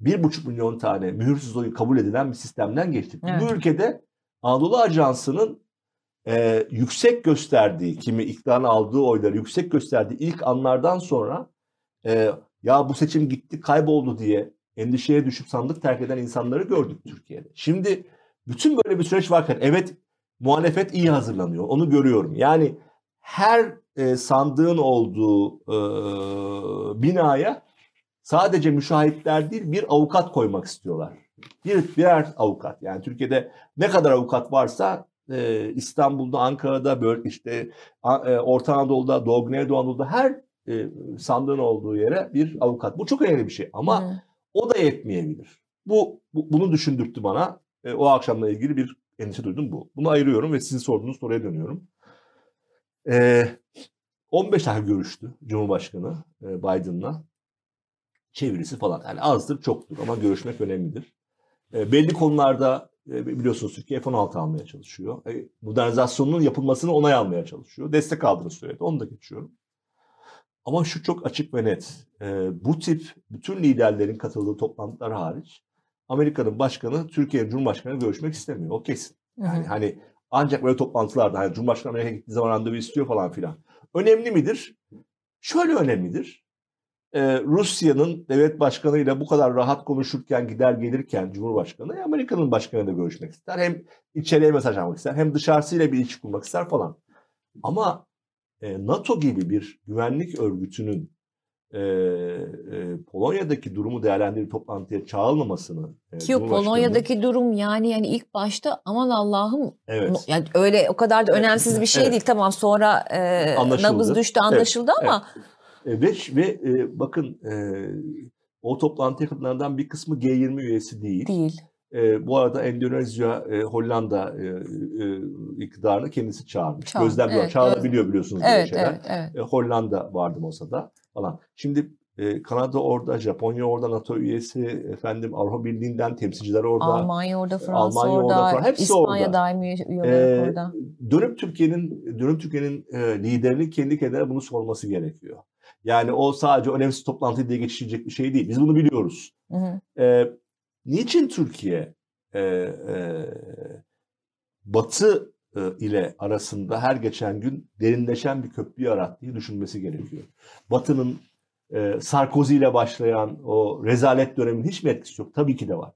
bir buçuk milyon tane mühürsüz oyu kabul edilen bir sistemden geçtik. Evet. Bu ülkede Anadolu Ajansı'nın e, yüksek gösterdiği, kimi iktidarın aldığı oyları yüksek gösterdiği ilk anlardan sonra e, ya bu seçim gitti kayboldu diye endişeye düşüp sandık terk eden insanları gördük Türkiye'de. Şimdi bütün böyle bir süreç varken evet muhalefet iyi hazırlanıyor onu görüyorum. Yani her e, sandığın olduğu e, binaya sadece müşahitler değil bir avukat koymak istiyorlar. Bir birer avukat. Yani Türkiye'de ne kadar avukat varsa e, İstanbul'da, Ankara'da, böyle işte e, Orta Anadolu'da, Doğu Güneydoğu Anadolu'da her e, sandığın olduğu yere bir avukat. Bu çok önemli bir şey ama Hı. o da yetmeyebilir. Bu, bu bunu düşündürttü bana. E, o akşamla ilgili bir endişe duydum bu. Bunu ayırıyorum ve sizin sorduğunuz soruya dönüyorum. E, 15 dakika görüştü Cumhurbaşkanı e, Biden'la. Çevirisi falan. Yani azdır çoktur ama görüşmek önemlidir. E, belli konularda biliyorsunuz Türkiye F-16 almaya çalışıyor. E, modernizasyonun yapılmasını onay almaya çalışıyor. Destek aldığını söyledi. Onu da geçiyorum. Ama şu çok açık ve net. E, bu tip bütün liderlerin katıldığı toplantılar hariç Amerika'nın başkanı Türkiye Cumhurbaşkanı görüşmek istemiyor. O kesin. Yani hı hı. hani ancak böyle toplantılarda hani Cumhurbaşkanı Amerika'ya gittiği zaman randevu istiyor falan filan. Önemli midir? Şöyle önemlidir. Ee, Rusya'nın devlet başkanıyla bu kadar rahat konuşurken gider gelirken Cumhurbaşkanı Amerika'nın başkanıyla görüşmek ister. Hem içeriye mesaj almak ister hem dışarısıyla bir ilişki kurmak ister falan. Ama e, NATO gibi bir güvenlik örgütünün e, e, Polonya'daki durumu değerlendirip toplantıya çağrılmamasını e, ki Polonya'daki durum yani yani ilk başta aman Allah'ım evet. yani öyle o kadar da önemsiz evet. bir şey evet. değil tamam sonra e, nabız düştü anlaşıldı evet. ama evet. Ve ve e, bakın e, o toplantıya katılanlardan bir kısmı G20 üyesi değil. Değil. E, bu arada Endonezya, e, Hollanda e, e, iktidarını kendisi çağırmış. Çağır, Gözlemliyor. Evet, Çağırabiliyor evet. biliyorsunuz evet, böyle şeyler. Evet, evet. E, Hollanda vardı masada falan. Şimdi e, Kanada orada, Japonya orada, NATO üyesi, efendim Avrupa Birliği'nden temsilciler orada. Almanya orada, Fransa Almanya orada, orada. Hepsi İspanya orada. daimi üyeler e, orada. Dönüp Türkiye'nin dönüp Türkiye'nin e, liderinin kendi kendine bunu sorması gerekiyor. Yani o sadece önemsiz toplantı diye geçilecek bir şey değil. Biz bunu biliyoruz. Hı hı. E, niçin Türkiye e, e, Batı e, ile arasında her geçen gün derinleşen bir köprü yarattığı düşünmesi gerekiyor. Batı'nın e, Sarkozy ile başlayan o rezalet dönemin hiç mi etkisi yok? Tabii ki de var.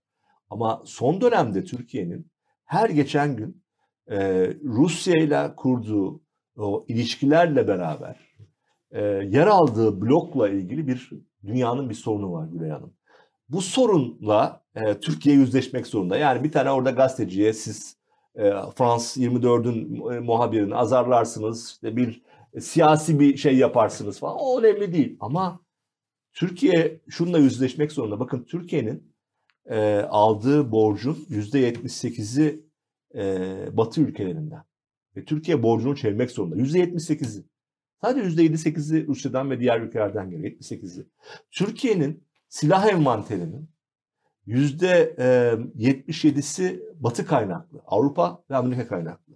Ama son dönemde Türkiye'nin her geçen gün e, Rusya ile kurduğu o ilişkilerle beraber e, yer aldığı blokla ilgili bir dünyanın bir sorunu var Gülay Hanım. Bu sorunla e, Türkiye yüzleşmek zorunda. Yani bir tane orada gazeteciye siz e, Frans 24'ün e, muhabirini azarlarsınız. İşte bir e, siyasi bir şey yaparsınız falan. O önemli değil. Ama Türkiye şununla yüzleşmek zorunda. Bakın Türkiye'nin e, aldığı borcun %78'i e, Batı ülkelerinden. Ve Türkiye borcunu çevirmek zorunda. %78'i. Sadece %78'i Rusya'dan ve diğer ülkelerden geliyor. 78'i. Türkiye'nin silah envanterinin %77'si Batı kaynaklı. Avrupa ve Amerika kaynaklı.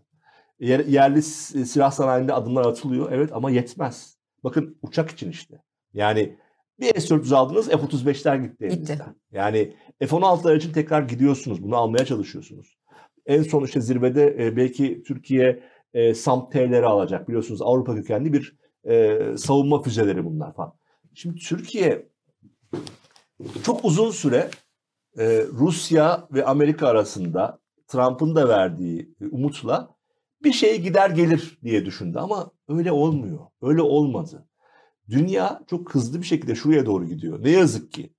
Yer, yerli silah sanayinde adımlar atılıyor. Evet ama yetmez. Bakın uçak için işte. Yani bir S-400 aldınız F-35'ler gitti elinizden. Gitti. Yani F-16'lar için tekrar gidiyorsunuz. Bunu almaya çalışıyorsunuz. En son işte zirvede e, belki Türkiye e, SAMP-T'leri alacak. Biliyorsunuz Avrupa kökenli bir e, savunma füzeleri bunlar falan. Şimdi Türkiye çok uzun süre e, Rusya ve Amerika arasında Trump'ın da verdiği umutla bir şey gider gelir diye düşündü ama öyle olmuyor. Öyle olmadı. Dünya çok hızlı bir şekilde şuraya doğru gidiyor. Ne yazık ki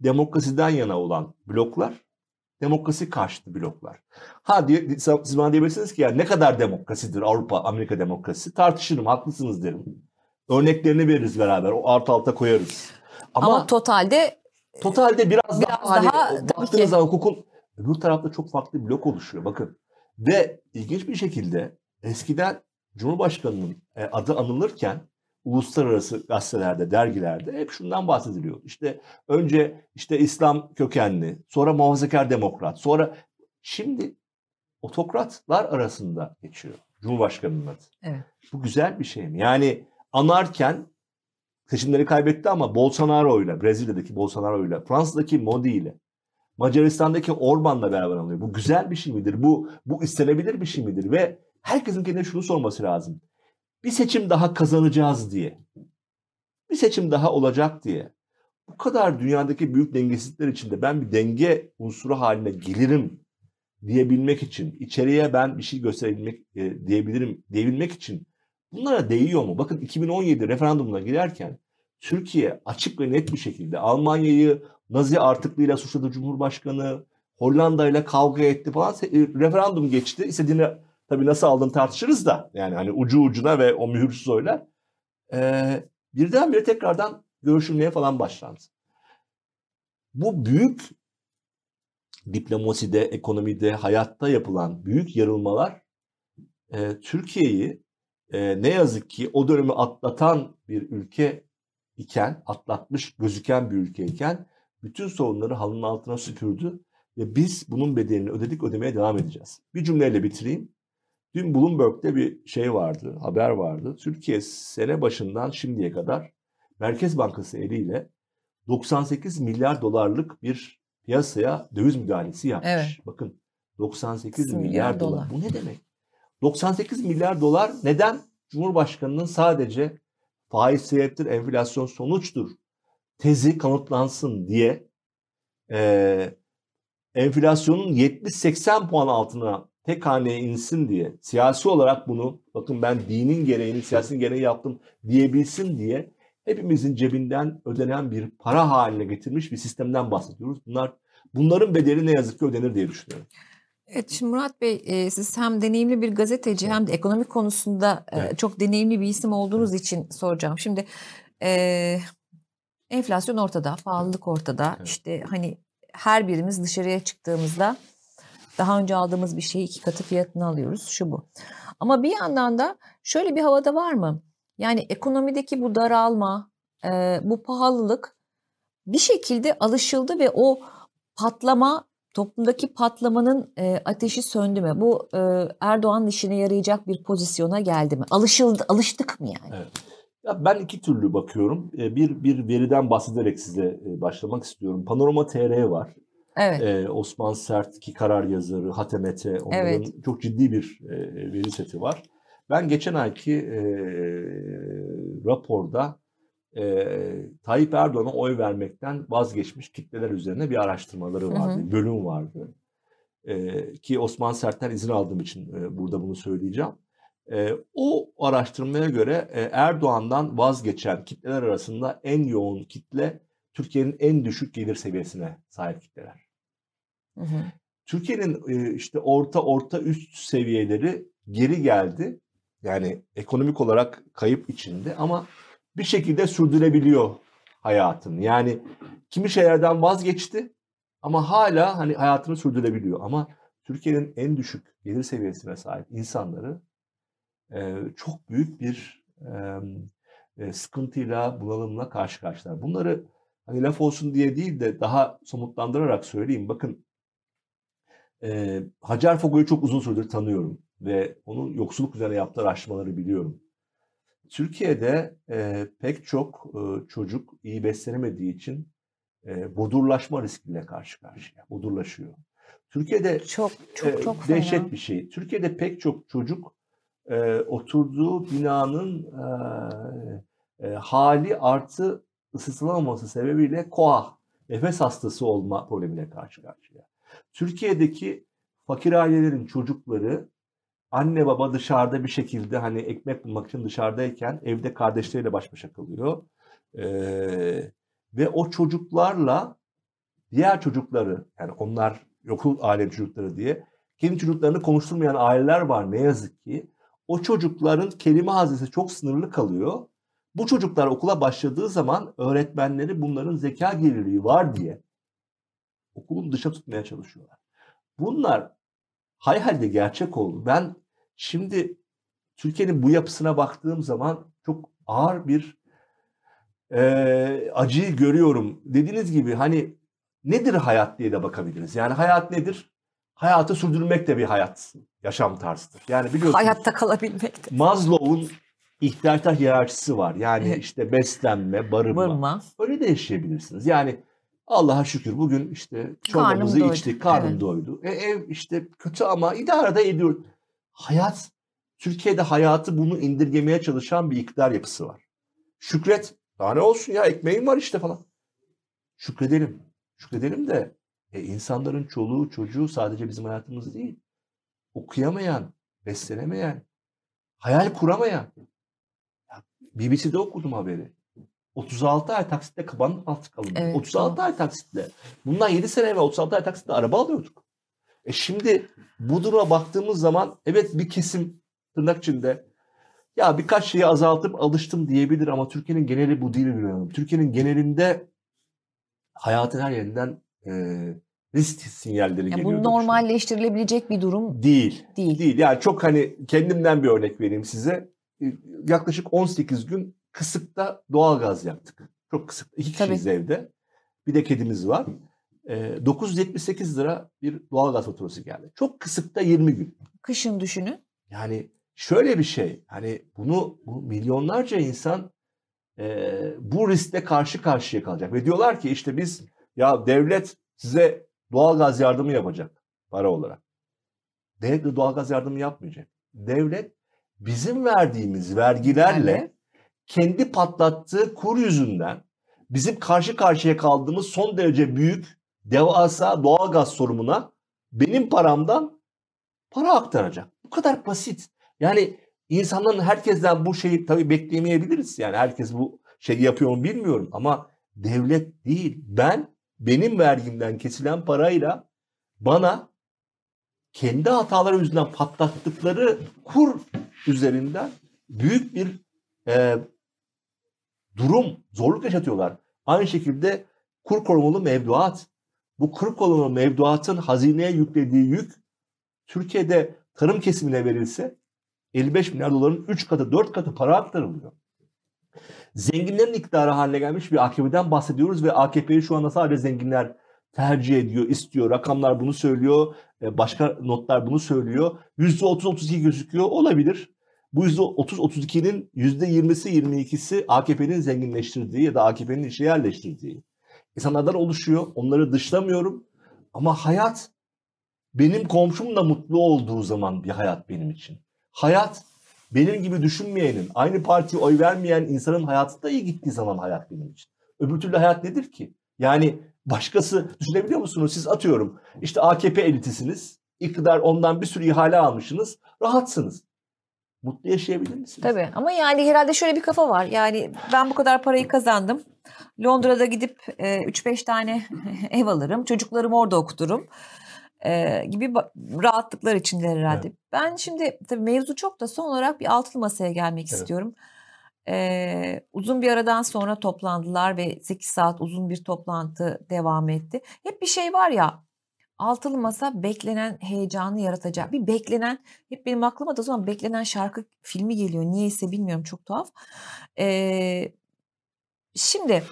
demokrasiden yana olan bloklar demokrasi karşıtı bloklar. Ha diye, siz bana diyebilirsiniz ki ya ne kadar demokrasidir Avrupa, Amerika demokrasisi? Tartışırım, haklısınız derim. Örneklerini veririz beraber, o art alta koyarız. Ama, Ama totalde totalde biraz, biraz daha, daha hani, baktığınız zaman hukukun öbür tarafta çok farklı bir blok oluşuyor bakın. Ve ilginç bir şekilde eskiden Cumhurbaşkanı'nın e, adı anılırken uluslararası gazetelerde, dergilerde hep şundan bahsediliyor. İşte önce işte İslam kökenli, sonra muhafazakar demokrat, sonra şimdi otokratlar arasında geçiyor Cumhurbaşkanı'nın adı. Evet. Bu güzel bir şey mi? Yani anarken seçimleri kaybetti ama Bolsonaro ile, Brezilya'daki Bolsonaro ile, Fransa'daki Modi ile, Macaristan'daki Orban'la beraber alıyor. Bu güzel bir şey midir? Bu bu istenebilir bir şey midir? Ve herkesin kendine şunu sorması lazım bir seçim daha kazanacağız diye, bir seçim daha olacak diye bu kadar dünyadaki büyük dengesizlikler içinde ben bir denge unsuru haline gelirim diyebilmek için, içeriye ben bir şey gösterebilmek e, diyebilirim diyebilmek için bunlara değiyor mu? Bakın 2017 referandumuna girerken Türkiye açık ve net bir şekilde Almanya'yı Nazi artıklığıyla suçladı Cumhurbaşkanı, Hollanda ile kavga etti falan. E, referandum geçti. istediğini Tabii nasıl aldığını tartışırız da. Yani hani ucu ucuna ve o mühürsüz oylar. Ee, birdenbire tekrardan görüşülmeye falan başlandı. Bu büyük diplomaside, ekonomide, hayatta yapılan büyük yarılmalar e, Türkiye'yi e, ne yazık ki o dönemi atlatan bir ülke iken, atlatmış gözüken bir ülke iken bütün sorunları halının altına süpürdü ve biz bunun bedelini ödedik ödemeye devam edeceğiz. Bir cümleyle bitireyim. Dün Bloomberg'de bir şey vardı, haber vardı. Türkiye sene başından şimdiye kadar Merkez Bankası eliyle 98 milyar dolarlık bir piyasaya döviz müdahalesi yapmış. Evet. Bakın 98 milyar, milyar dolar. dolar. Bu ne demek? 98 milyar dolar neden? Cumhurbaşkanının sadece faiz sebeptir, enflasyon sonuçtur tezi kanıtlansın diye e, enflasyonun 70-80 puan altına tek haneye insin diye siyasi olarak bunu bakın ben dinin gereğini siyasetin gereği yaptım diyebilsin diye hepimizin cebinden ödenen bir para haline getirmiş bir sistemden bahsediyoruz. Bunlar bunların bedeli ne yazık ki ödenir diye düşünüyorum. Evet şimdi Murat Bey e, siz hem deneyimli bir gazeteci hem de ekonomik konusunda e, evet. çok deneyimli bir isim olduğunuz evet. için soracağım. Şimdi e, enflasyon ortada, pahalılık ortada. Evet. İşte hani her birimiz dışarıya çıktığımızda daha önce aldığımız bir şeyi iki katı fiyatını alıyoruz. Şu bu. Ama bir yandan da şöyle bir havada var mı? Yani ekonomideki bu daralma, e, bu pahalılık bir şekilde alışıldı ve o patlama toplumdaki patlamanın e, ateşi söndü mü? Bu e, Erdoğan'ın işine yarayacak bir pozisyona geldi mi? Alışıldı, alıştık mı yani? Evet. Ya ben iki türlü bakıyorum. E, bir bir veriden bahsederek size e, başlamak istiyorum. Panorama TR var. Evet. Ee, Osman Sert ki karar yazarı, Hatemete onların evet. çok ciddi bir e, veri seti var. Ben geçen ayki e, raporda e, Tayyip Erdoğan'a oy vermekten vazgeçmiş kitleler üzerine bir araştırmaları vardı, hı hı. bölüm vardı. E, ki Osman Sert'ten izin aldığım için e, burada bunu söyleyeceğim. E, o araştırmaya göre e, Erdoğan'dan vazgeçen kitleler arasında en yoğun kitle Türkiye'nin en düşük gelir seviyesine sahip kitleler. Türkiye'nin işte orta orta üst seviyeleri geri geldi. Yani ekonomik olarak kayıp içinde ama bir şekilde sürdürebiliyor hayatını. Yani kimi şeylerden vazgeçti ama hala hani hayatını sürdürebiliyor. Ama Türkiye'nin en düşük gelir seviyesine sahip insanları çok büyük bir sıkıntıyla, bunalımla karşı karşılar. Bunları hani laf olsun diye değil de daha somutlandırarak söyleyeyim. Bakın e, Hacer Fogo'yu çok uzun süredir tanıyorum ve onun yoksulluk üzerine yaptığı araştırmaları biliyorum. Türkiye'de e, pek çok e, çocuk iyi beslenemediği için e, bodurlaşma riskiyle karşı karşıya. Bodurlaşıyor. Türkiye'de çok çok e, çok dehşet fena. bir şey. Türkiye'de pek çok çocuk e, oturduğu binanın e, e, hali artı ısıtılamaması sebebiyle koa, nefes hastası olma problemiyle karşı karşıya. Türkiye'deki fakir ailelerin çocukları anne baba dışarıda bir şekilde hani ekmek bulmak için dışarıdayken evde kardeşleriyle baş başa kalıyor. Ee, ve o çocuklarla diğer çocukları yani onlar yokul aile çocukları diye kendi çocuklarını konuşturmayan aileler var ne yazık ki. O çocukların kelime hazinesi çok sınırlı kalıyor. Bu çocuklar okula başladığı zaman öğretmenleri bunların zeka geriliği var diye okulun dışa tutmaya çalışıyorlar. Bunlar hay halde gerçek oldu. Ben şimdi Türkiye'nin bu yapısına baktığım zaman çok ağır bir e, acıyı görüyorum. Dediğiniz gibi hani nedir hayat diye de bakabiliriz. Yani hayat nedir? Hayatı sürdürmek de bir hayat, yaşam tarzıdır. Yani biliyorsunuz. Hayatta kalabilmek de. Maslow'un ihtiyaçlar hiyerarşisi var. Yani işte beslenme, barınma. Barınma. Öyle de yaşayabilirsiniz. Yani Allah'a şükür bugün işte çorbamızı içtik, karnım evet. doydu. E, ev işte kötü ama idare de ediyor. Hayat, Türkiye'de hayatı bunu indirgemeye çalışan bir iktidar yapısı var. Şükret, daha ne olsun ya ekmeğim var işte falan. Şükredelim. Şükredelim de e, insanların çoluğu çocuğu sadece bizim hayatımız değil. Okuyamayan, beslenemeyen, hayal kuramayan. Ya, BBC'de okudum haberi. 36 ay taksitle kabanın altı kalın. Evet, 36 tamam. ay taksitle. Bundan 7 sene ve 36 ay taksitle araba alıyorduk. E şimdi bu duruma baktığımız zaman evet bir kesim tırnak içinde ya birkaç şeyi azaltıp alıştım diyebilir ama Türkiye'nin geneli bu değil Gülhan Türkiye'nin genelinde hayatın her yerinden e, risk sinyalleri yani geliyor. Bu normalleştirilebilecek bir durum değil. Değil. Değil. Yani çok hani kendimden bir örnek vereyim size. E, yaklaşık 18 gün kısıkta doğalgaz yaktık. Çok kısık. İki kişiyiz Tabii. evde. Bir de kedimiz var. E, 978 lira bir doğalgaz faturası geldi. Çok kısıkta 20 gün. kışın düşünün. Yani şöyle bir şey. Hani bunu bu milyonlarca insan e, bu riskle karşı karşıya kalacak. Ve diyorlar ki işte biz ya devlet size doğalgaz yardımı yapacak para olarak. Devlet de doğalgaz yardımı yapmayacak. Devlet bizim verdiğimiz vergilerle Yani kendi patlattığı kur yüzünden bizim karşı karşıya kaldığımız son derece büyük devasa doğalgaz sorumuna benim paramdan para aktaracak. Bu kadar basit. Yani insanların herkesten bu şeyi tabii beklemeyebiliriz. Yani herkes bu şeyi yapıyor mu bilmiyorum ama devlet değil. Ben benim vergimden kesilen parayla bana kendi hataları yüzünden patlattıkları kur üzerinden büyük bir e, durum, zorluk yaşatıyorlar. Aynı şekilde kur korumalı mevduat. Bu kur korumalı mevduatın hazineye yüklediği yük Türkiye'de tarım kesimine verilse 55 milyar doların 3 katı 4 katı para aktarılıyor. Zenginlerin iktidarı haline gelmiş bir AKP'den bahsediyoruz ve AKP'yi şu anda sadece zenginler tercih ediyor, istiyor. Rakamlar bunu söylüyor, e, başka notlar bunu söylüyor. %30-32 gözüküyor olabilir. Bu %30-32'nin %20'si 22'si AKP'nin zenginleştirdiği ya da AKP'nin işe yerleştirdiği insanlardan oluşuyor. Onları dışlamıyorum. Ama hayat benim komşum da mutlu olduğu zaman bir hayat benim için. Hayat benim gibi düşünmeyenin, aynı partiye oy vermeyen insanın hayatı da iyi gittiği zaman hayat benim için. Öbür türlü hayat nedir ki? Yani başkası düşünebiliyor musunuz? Siz atıyorum işte AKP elitisiniz. İktidar ondan bir sürü ihale almışsınız. Rahatsınız. Mutlu yaşayabilir misiniz? Tabii ama yani herhalde şöyle bir kafa var. Yani ben bu kadar parayı kazandım. Londra'da gidip e, 3-5 tane ev alırım. Çocuklarımı orada okuturum. E, gibi rahatlıklar içinde herhalde. Ben şimdi tabii mevzu çok da son olarak bir altılı masaya gelmek Evet. istiyorum. E, uzun bir aradan sonra toplandılar ve 8 saat uzun bir toplantı devam etti. Hep bir şey var ya altılı masa beklenen heyecanı yaratacak. Bir beklenen hep benim aklıma da o zaman beklenen şarkı filmi geliyor. Niyeyse bilmiyorum çok tuhaf. Ee, şimdi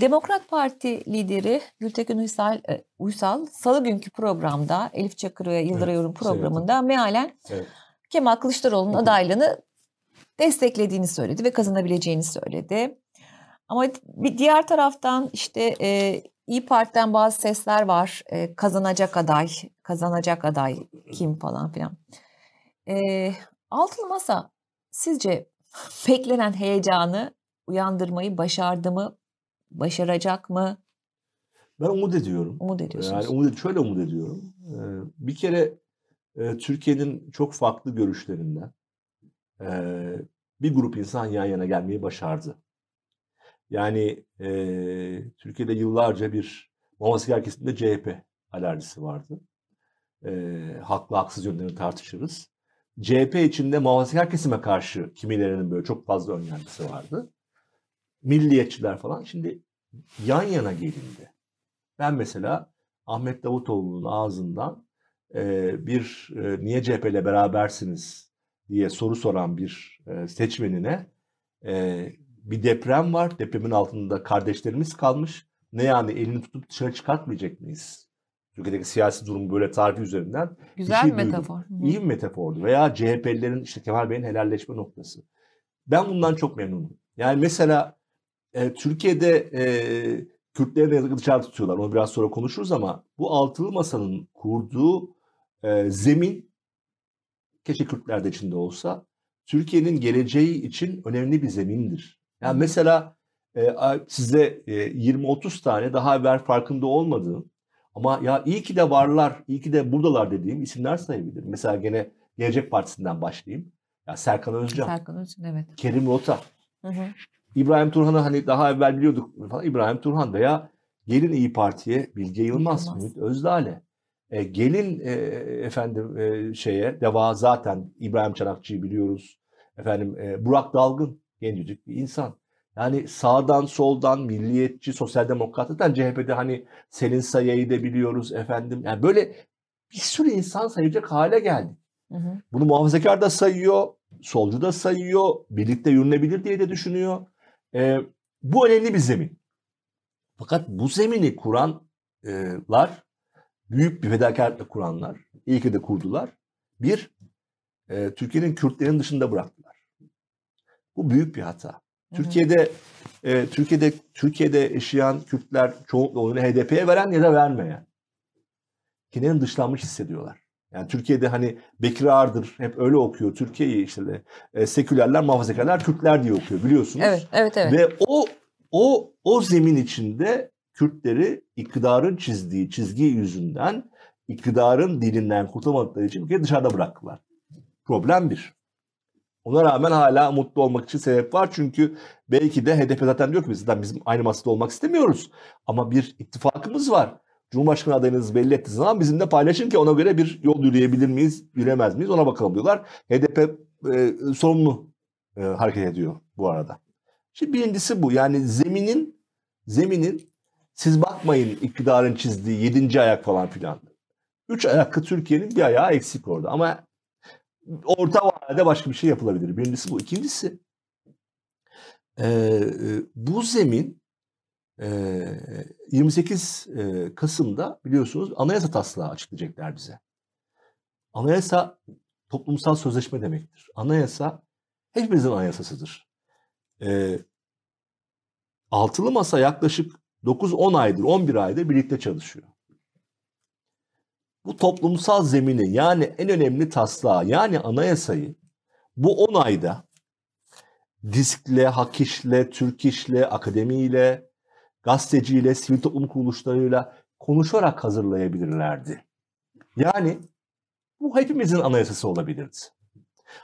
Demokrat Parti lideri Gültekin Uysal, e, Uysal salı günkü programda Elif Çakır ve Yıldıray Yor'un programında mealen Evet. Kemal Kılıçdaroğlu'nun hı. adaylığını desteklediğini söyledi ve kazanabileceğini söyledi. Ama bir diğer taraftan işte e, İyi Parti'den bazı sesler var. E, kazanacak aday, kazanacak aday kim falan filan. E, altılı masa sizce beklenen heyecanı uyandırmayı başardı mı? Başaracak mı? Ben umut ediyorum. Umut ediyorsunuz. Yani umut, şöyle umut ediyorum. Ee, bir kere e, Türkiye'nin çok farklı görüşlerinden e, bir grup insan yan yana gelmeyi başardı. Yani e, Türkiye'de yıllarca bir muhafazakar kesimde CHP alerjisi vardı. E, haklı haksız yönlerini tartışırız. CHP içinde muhafazakar kesime karşı kimilerinin böyle çok fazla önyargısı vardı. Milliyetçiler falan. Şimdi yan yana gelindi. Ben mesela Ahmet Davutoğlu'nun ağzından e, bir e, niye CHP ile berabersiniz diye soru soran bir e, seçmenine e, bir deprem var. Depremin altında kardeşlerimiz kalmış. Ne yani elini tutup dışarı çıkartmayacak mıyız? Türkiye'deki siyasi durum böyle tarihi üzerinden Güzel şey bir duydum. metafor. Hı. iyi bir metafordu. Veya CHP'lilerin işte Kemal Bey'in helalleşme noktası. Ben bundan çok memnunum. Yani mesela e, Türkiye'de e, Kürtleri de yazık dışarı tutuyorlar. Onu biraz sonra konuşuruz ama bu altılı masanın kurduğu e, zemin keşke Kürtler de içinde olsa Türkiye'nin geleceği için önemli bir zemindir. Yani mesela e, size e, 20-30 tane daha evvel farkında olmadığım ama ya iyi ki de varlar, iyi ki de buradalar dediğim isimler sayabilirim. Mesela gene Gelecek Partisi'nden başlayayım. Ya Serkan Özcan, Serkan Özcan evet. Kerim Rota, Hı hı. İbrahim Turhan'ı hani daha evvel biliyorduk falan. İbrahim Turhan veya gelin İyi Parti'ye Bilge Yılmaz, Yılmaz. Ümit Özdağ'le. E, gelin e, efendim e, şeye deva zaten İbrahim Çanakçı'yı biliyoruz. Efendim e, Burak Dalgın gencecik bir insan. Yani sağdan soldan milliyetçi, sosyal demokrat zaten CHP'de hani Selin Saya'yı da biliyoruz efendim. Yani böyle bir sürü insan sayacak hale geldi. Hı hı. Bunu muhafazakar da sayıyor, solcu da sayıyor, birlikte yürünebilir diye de düşünüyor. E, bu önemli bir zemin. Fakat bu zemini kuranlar, büyük bir fedakarlıkla kuranlar, iyi ki de kurdular. Bir, e, Türkiye'nin Kürtlerin dışında bıraktılar. Bu büyük bir hata. Türkiye'de e, Türkiye'de Türkiye'de yaşayan Kürtler çoğunlukla oyunu HDP'ye veren ya da vermeyen. Kendilerini dışlanmış hissediyorlar. Yani Türkiye'de hani Bekir Ağırdır hep öyle okuyor. Türkiye'yi işte de e, sekülerler, muhafazakarlar Kürtler diye okuyor biliyorsunuz. Evet, evet, evet. Ve o o o zemin içinde Kürtleri iktidarın çizdiği çizgi yüzünden iktidarın dilinden kurtulamadıkları için bir dışarıda bıraktılar. Problem bir. Ona rağmen hala mutlu olmak için sebep var. Çünkü belki de HDP zaten diyor ki biz zaten bizim aynı masada olmak istemiyoruz. Ama bir ittifakımız var. Cumhurbaşkanı adayınızı belli ettiğiniz zaman bizimle paylaşın ki ona göre bir yol yürüyebilir miyiz, yürüyemez miyiz ona bakalım diyorlar. HDP e, sorumlu e, hareket ediyor bu arada. Şimdi birincisi bu. Yani zeminin zeminin siz bakmayın iktidarın çizdiği yedinci ayak falan filan. Üç ayaklı Türkiye'nin bir ayağı eksik orada. Ama orta vadede başka bir şey yapılabilir. Birincisi bu. İkincisi e, bu zemin e, 28 e, Kasım'da biliyorsunuz anayasa taslağı açıklayacaklar bize. Anayasa toplumsal sözleşme demektir. Anayasa hepimizin anayasasıdır. E, altılı masa yaklaşık 9-10 aydır, 11 aydır birlikte çalışıyor bu toplumsal zemini yani en önemli taslağı yani anayasayı bu 10 ayda diskle, hakişle, Türk işle, akademiyle, gazeteciyle, sivil toplum kuruluşlarıyla konuşarak hazırlayabilirlerdi. Yani bu hepimizin anayasası olabilirdi.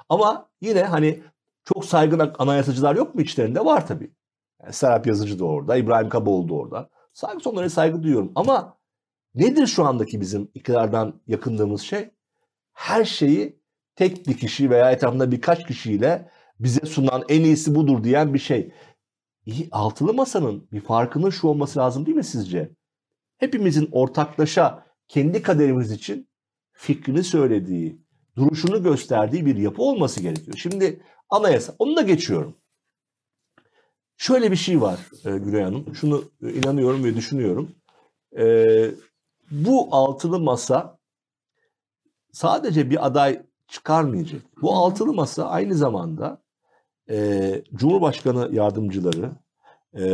Ama yine hani çok saygın anayasacılar yok mu içlerinde? Var tabii. Yani Serap Yazıcı da orada, İbrahim Kaboğlu da orada. Saygı sonlara saygı duyuyorum. Ama Nedir şu andaki bizim iktidardan yakındığımız şey? Her şeyi tek bir kişi veya etrafında birkaç kişiyle bize sunan en iyisi budur diyen bir şey. İyi, altılı masanın bir farkının şu olması lazım değil mi sizce? Hepimizin ortaklaşa kendi kaderimiz için fikrini söylediği, duruşunu gösterdiği bir yapı olması gerekiyor. Şimdi anayasa, onu da geçiyorum. Şöyle bir şey var e, Gülay Hanım, şunu e, inanıyorum ve düşünüyorum. E, bu altılı masa sadece bir aday çıkarmayacak. Bu altılı masa aynı zamanda e, Cumhurbaşkanı yardımcıları, e,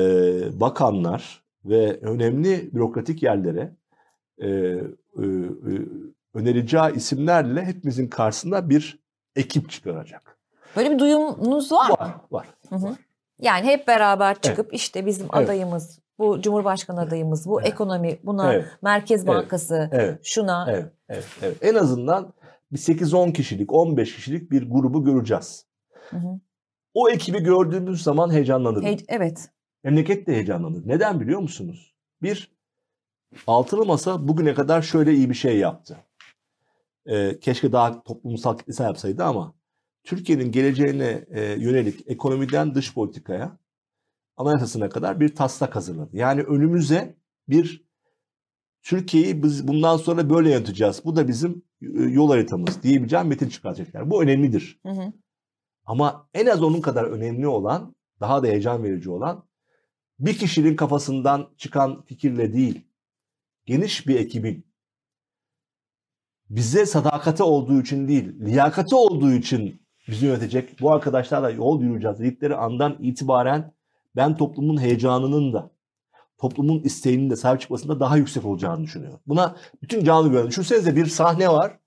bakanlar ve önemli bürokratik yerlere e, e, e, önereceği isimlerle hepimizin karşısında bir ekip çıkaracak. Böyle bir duyumunuz var, var mı? Var, var. Hı hı. Yani hep beraber çıkıp evet. işte bizim evet. adayımız bu Cumhurbaşkanı adayımız, bu evet. ekonomi, buna evet. Merkez Bankası, evet. şuna. Evet. Evet. evet. En azından bir 8-10 kişilik, 15 kişilik bir grubu göreceğiz. Hı hı. O ekibi gördüğümüz zaman heyecanlanırız. He- evet. Memleket de heyecanlanır. Neden biliyor musunuz? Bir, altılı masa bugüne kadar şöyle iyi bir şey yaptı. Ee, keşke daha toplumsal kitlesel yapsaydı ama Türkiye'nin geleceğine e, yönelik ekonomiden dış politikaya anayasasına kadar bir taslak hazırladı. Yani önümüze bir Türkiye'yi biz bundan sonra böyle yöneteceğiz. Bu da bizim e, yol haritamız diyebileceğim metin çıkaracaklar. Bu önemlidir. Hı hı. Ama en az onun kadar önemli olan, daha da heyecan verici olan bir kişinin kafasından çıkan fikirle değil, geniş bir ekibin bize sadakati olduğu için değil, liyakati olduğu için bizi yönetecek bu arkadaşlarla yol yürüyeceğiz dedikleri andan itibaren ben toplumun heyecanının da toplumun isteğinin de sahip çıkmasında daha yüksek olacağını düşünüyorum. Buna bütün canlı güven. Düşünsenize bir sahne var.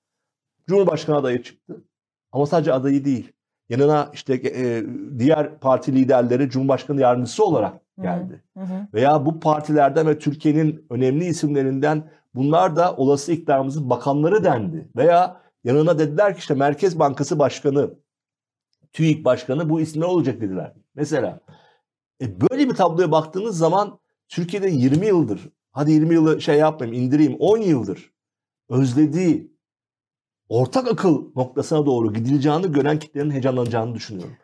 Cumhurbaşkanı adayı çıktı. Ama sadece adayı değil. Yanına işte e, diğer parti liderleri Cumhurbaşkanı yardımcısı olarak geldi. Hı hı. Veya bu partilerden ve Türkiye'nin önemli isimlerinden bunlar da olası iktidarımızın bakanları dendi. Veya yanına dediler ki işte Merkez Bankası Başkanı, TÜİK Başkanı bu isimler olacak dediler. Mesela e böyle bir tabloya baktığınız zaman Türkiye'de 20 yıldır, hadi 20 yılı şey yapmayayım indireyim 10 yıldır özlediği ortak akıl noktasına doğru gidileceğini gören kitlerin heyecanlanacağını düşünüyorum.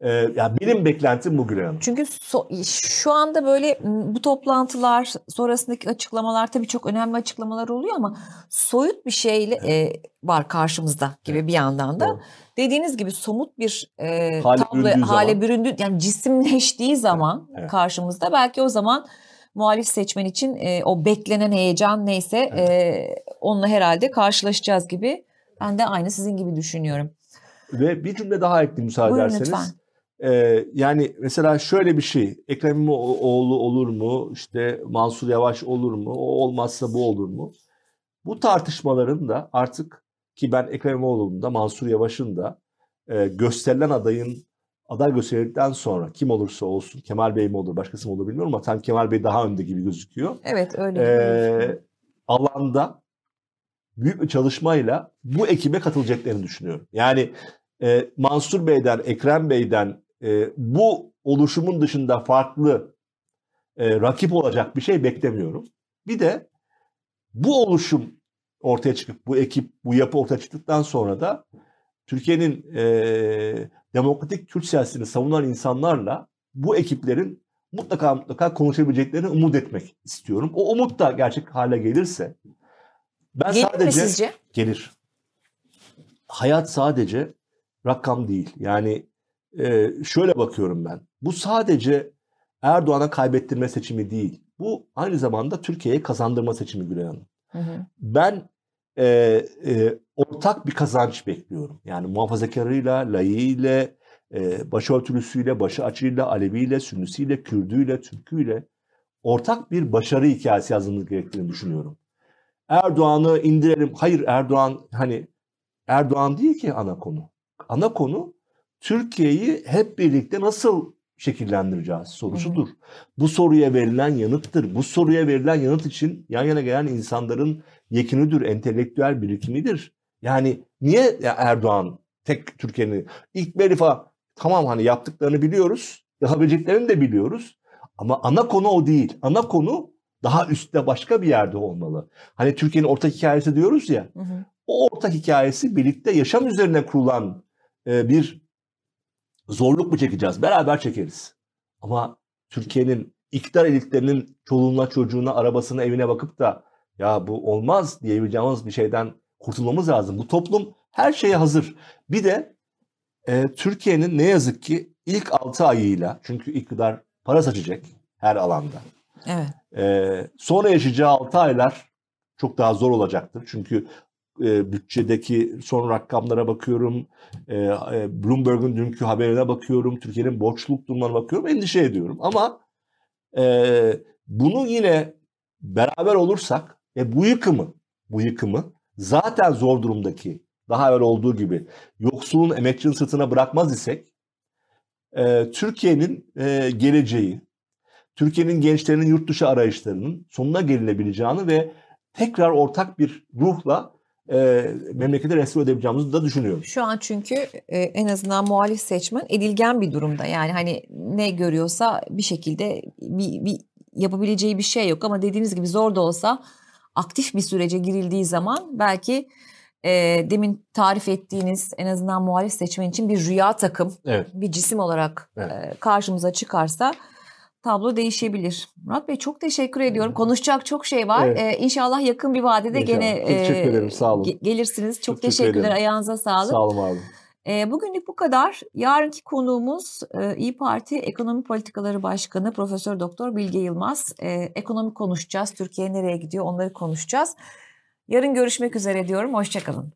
Ee, yani benim beklentim bu Gülay Hanım. Çünkü so- şu anda böyle bu toplantılar sonrasındaki açıklamalar tabii çok önemli açıklamalar oluyor ama soyut bir şeyle e, var karşımızda gibi evet. bir yandan da. Doğru. Dediğiniz gibi somut bir e, hale tablo büründüğü hale zaman. büründü yani cisimleştiği zaman evet. Evet. karşımızda belki o zaman muhalif seçmen için e, o beklenen heyecan neyse evet. e, onunla herhalde karşılaşacağız gibi. Ben de aynı sizin gibi düşünüyorum. Ve bir cümle daha ekleyeyim müsaade Buyurun ederseniz. Lütfen. Ee, yani mesela şöyle bir şey, Ekrem İmamoğlu olur mu, işte Mansur Yavaş olur mu, o olmazsa bu olur mu? Bu tartışmaların da artık ki ben Ekrem İmamoğlu'nun da Mansur Yavaş'ın da e, gösterilen adayın aday gösterildikten sonra kim olursa olsun Kemal Bey mi olur başkası mı olur bilmiyorum ama tam Kemal Bey daha önde gibi gözüküyor. Evet öyle. Ee, alanda büyük bir çalışmayla bu ekibe katılacaklarını düşünüyorum. Yani e, Mansur Bey'den, Ekrem Bey'den e, bu oluşumun dışında farklı e, rakip olacak bir şey beklemiyorum. Bir de bu oluşum ortaya çıkıp bu ekip, bu yapı ortaya çıktıktan sonra da Türkiye'nin e, demokratik Türk siyasetini savunan insanlarla bu ekiplerin mutlaka mutlaka konuşabileceklerini umut etmek istiyorum. O umut da gerçek hale gelirse ben Gelir sadece mi sizce? gelir. Hayat sadece rakam değil. Yani e, şöyle bakıyorum ben. Bu sadece Erdoğan'a kaybettirme seçimi değil. Bu aynı zamanda Türkiye'ye kazandırma seçimi Gülay Hanım. Hı hı. Ben e, e, ortak bir kazanç bekliyorum. Yani muhafazakarıyla, layığıyla, e, başörtülüsüyle, başı açıyla, Aleviyle, Sünnisiyle, Kürdüyle, Türküyle ortak bir başarı hikayesi yazılması gerektiğini düşünüyorum. Erdoğan'ı indirelim. Hayır Erdoğan hani Erdoğan değil ki ana konu. Ana konu Türkiye'yi hep birlikte nasıl şekillendireceğiz sorusudur. Hı hı. Bu soruya verilen yanıttır. Bu soruya verilen yanıt için yan yana gelen insanların yekinidir, entelektüel birikimidir. Yani niye Erdoğan tek Türkiye'nin ilk Berifa tamam hani yaptıklarını biliyoruz, yapabileceklerini de biliyoruz. Ama ana konu o değil. Ana konu daha üstte başka bir yerde olmalı. Hani Türkiye'nin ortak hikayesi diyoruz ya. Hı hı. O ortak hikayesi birlikte yaşam üzerine kurulan e, bir zorluk mu çekeceğiz? Beraber çekeriz. Ama Türkiye'nin iktidar elitlerinin çoluğuna, çocuğuna, arabasına, evine bakıp da ya bu olmaz diyebileceğimiz bir şeyden kurtulmamız lazım. Bu toplum her şeye hazır. Bir de e, Türkiye'nin ne yazık ki ilk 6 ayıyla çünkü iktidar para saçacak her alanda. Evet. E, sonra yaşayacağı 6 aylar çok daha zor olacaktır. Çünkü e, bütçedeki son rakamlara bakıyorum. E, e, Bloomberg'un dünkü haberine bakıyorum. Türkiye'nin borçluluk durumlarına bakıyorum. Endişe ediyorum. Ama e, bunu yine beraber olursak ve bu yıkımı, bu yıkımı zaten zor durumdaki daha evvel olduğu gibi yoksulun emekçinin sırtına bırakmaz isek e, Türkiye'nin e, geleceği, Türkiye'nin gençlerinin yurt dışı arayışlarının sonuna gelinebileceğini ve tekrar ortak bir ruhla e, memleketi restore edebileceğimizi da düşünüyorum. Şu an çünkü e, en azından muhalif seçmen edilgen bir durumda. Yani hani ne görüyorsa bir şekilde bir, bir yapabileceği bir şey yok ama dediğiniz gibi zor da olsa aktif bir sürece girildiği zaman belki e, demin tarif ettiğiniz en azından muhalif seçmen için bir rüya takım, evet. bir cisim olarak evet. e, karşımıza çıkarsa tablo değişebilir. Murat Bey çok teşekkür ediyorum. Konuşacak çok şey var. Evet. Ee, inşallah yakın bir vadede inşallah. gene teşekkür ederim. Sağ olun. gelirsiniz. Çok, çok teşekkürler. Ederim. Ayağınıza sağlık. Sağ olun abi. E, bugünlük bu kadar. Yarınki konuğumuz e, İyi Parti Ekonomi Politikaları Başkanı Profesör Doktor Bilge Yılmaz. E, ekonomi konuşacağız. Türkiye nereye gidiyor onları konuşacağız. Yarın görüşmek üzere diyorum. Hoşçakalın.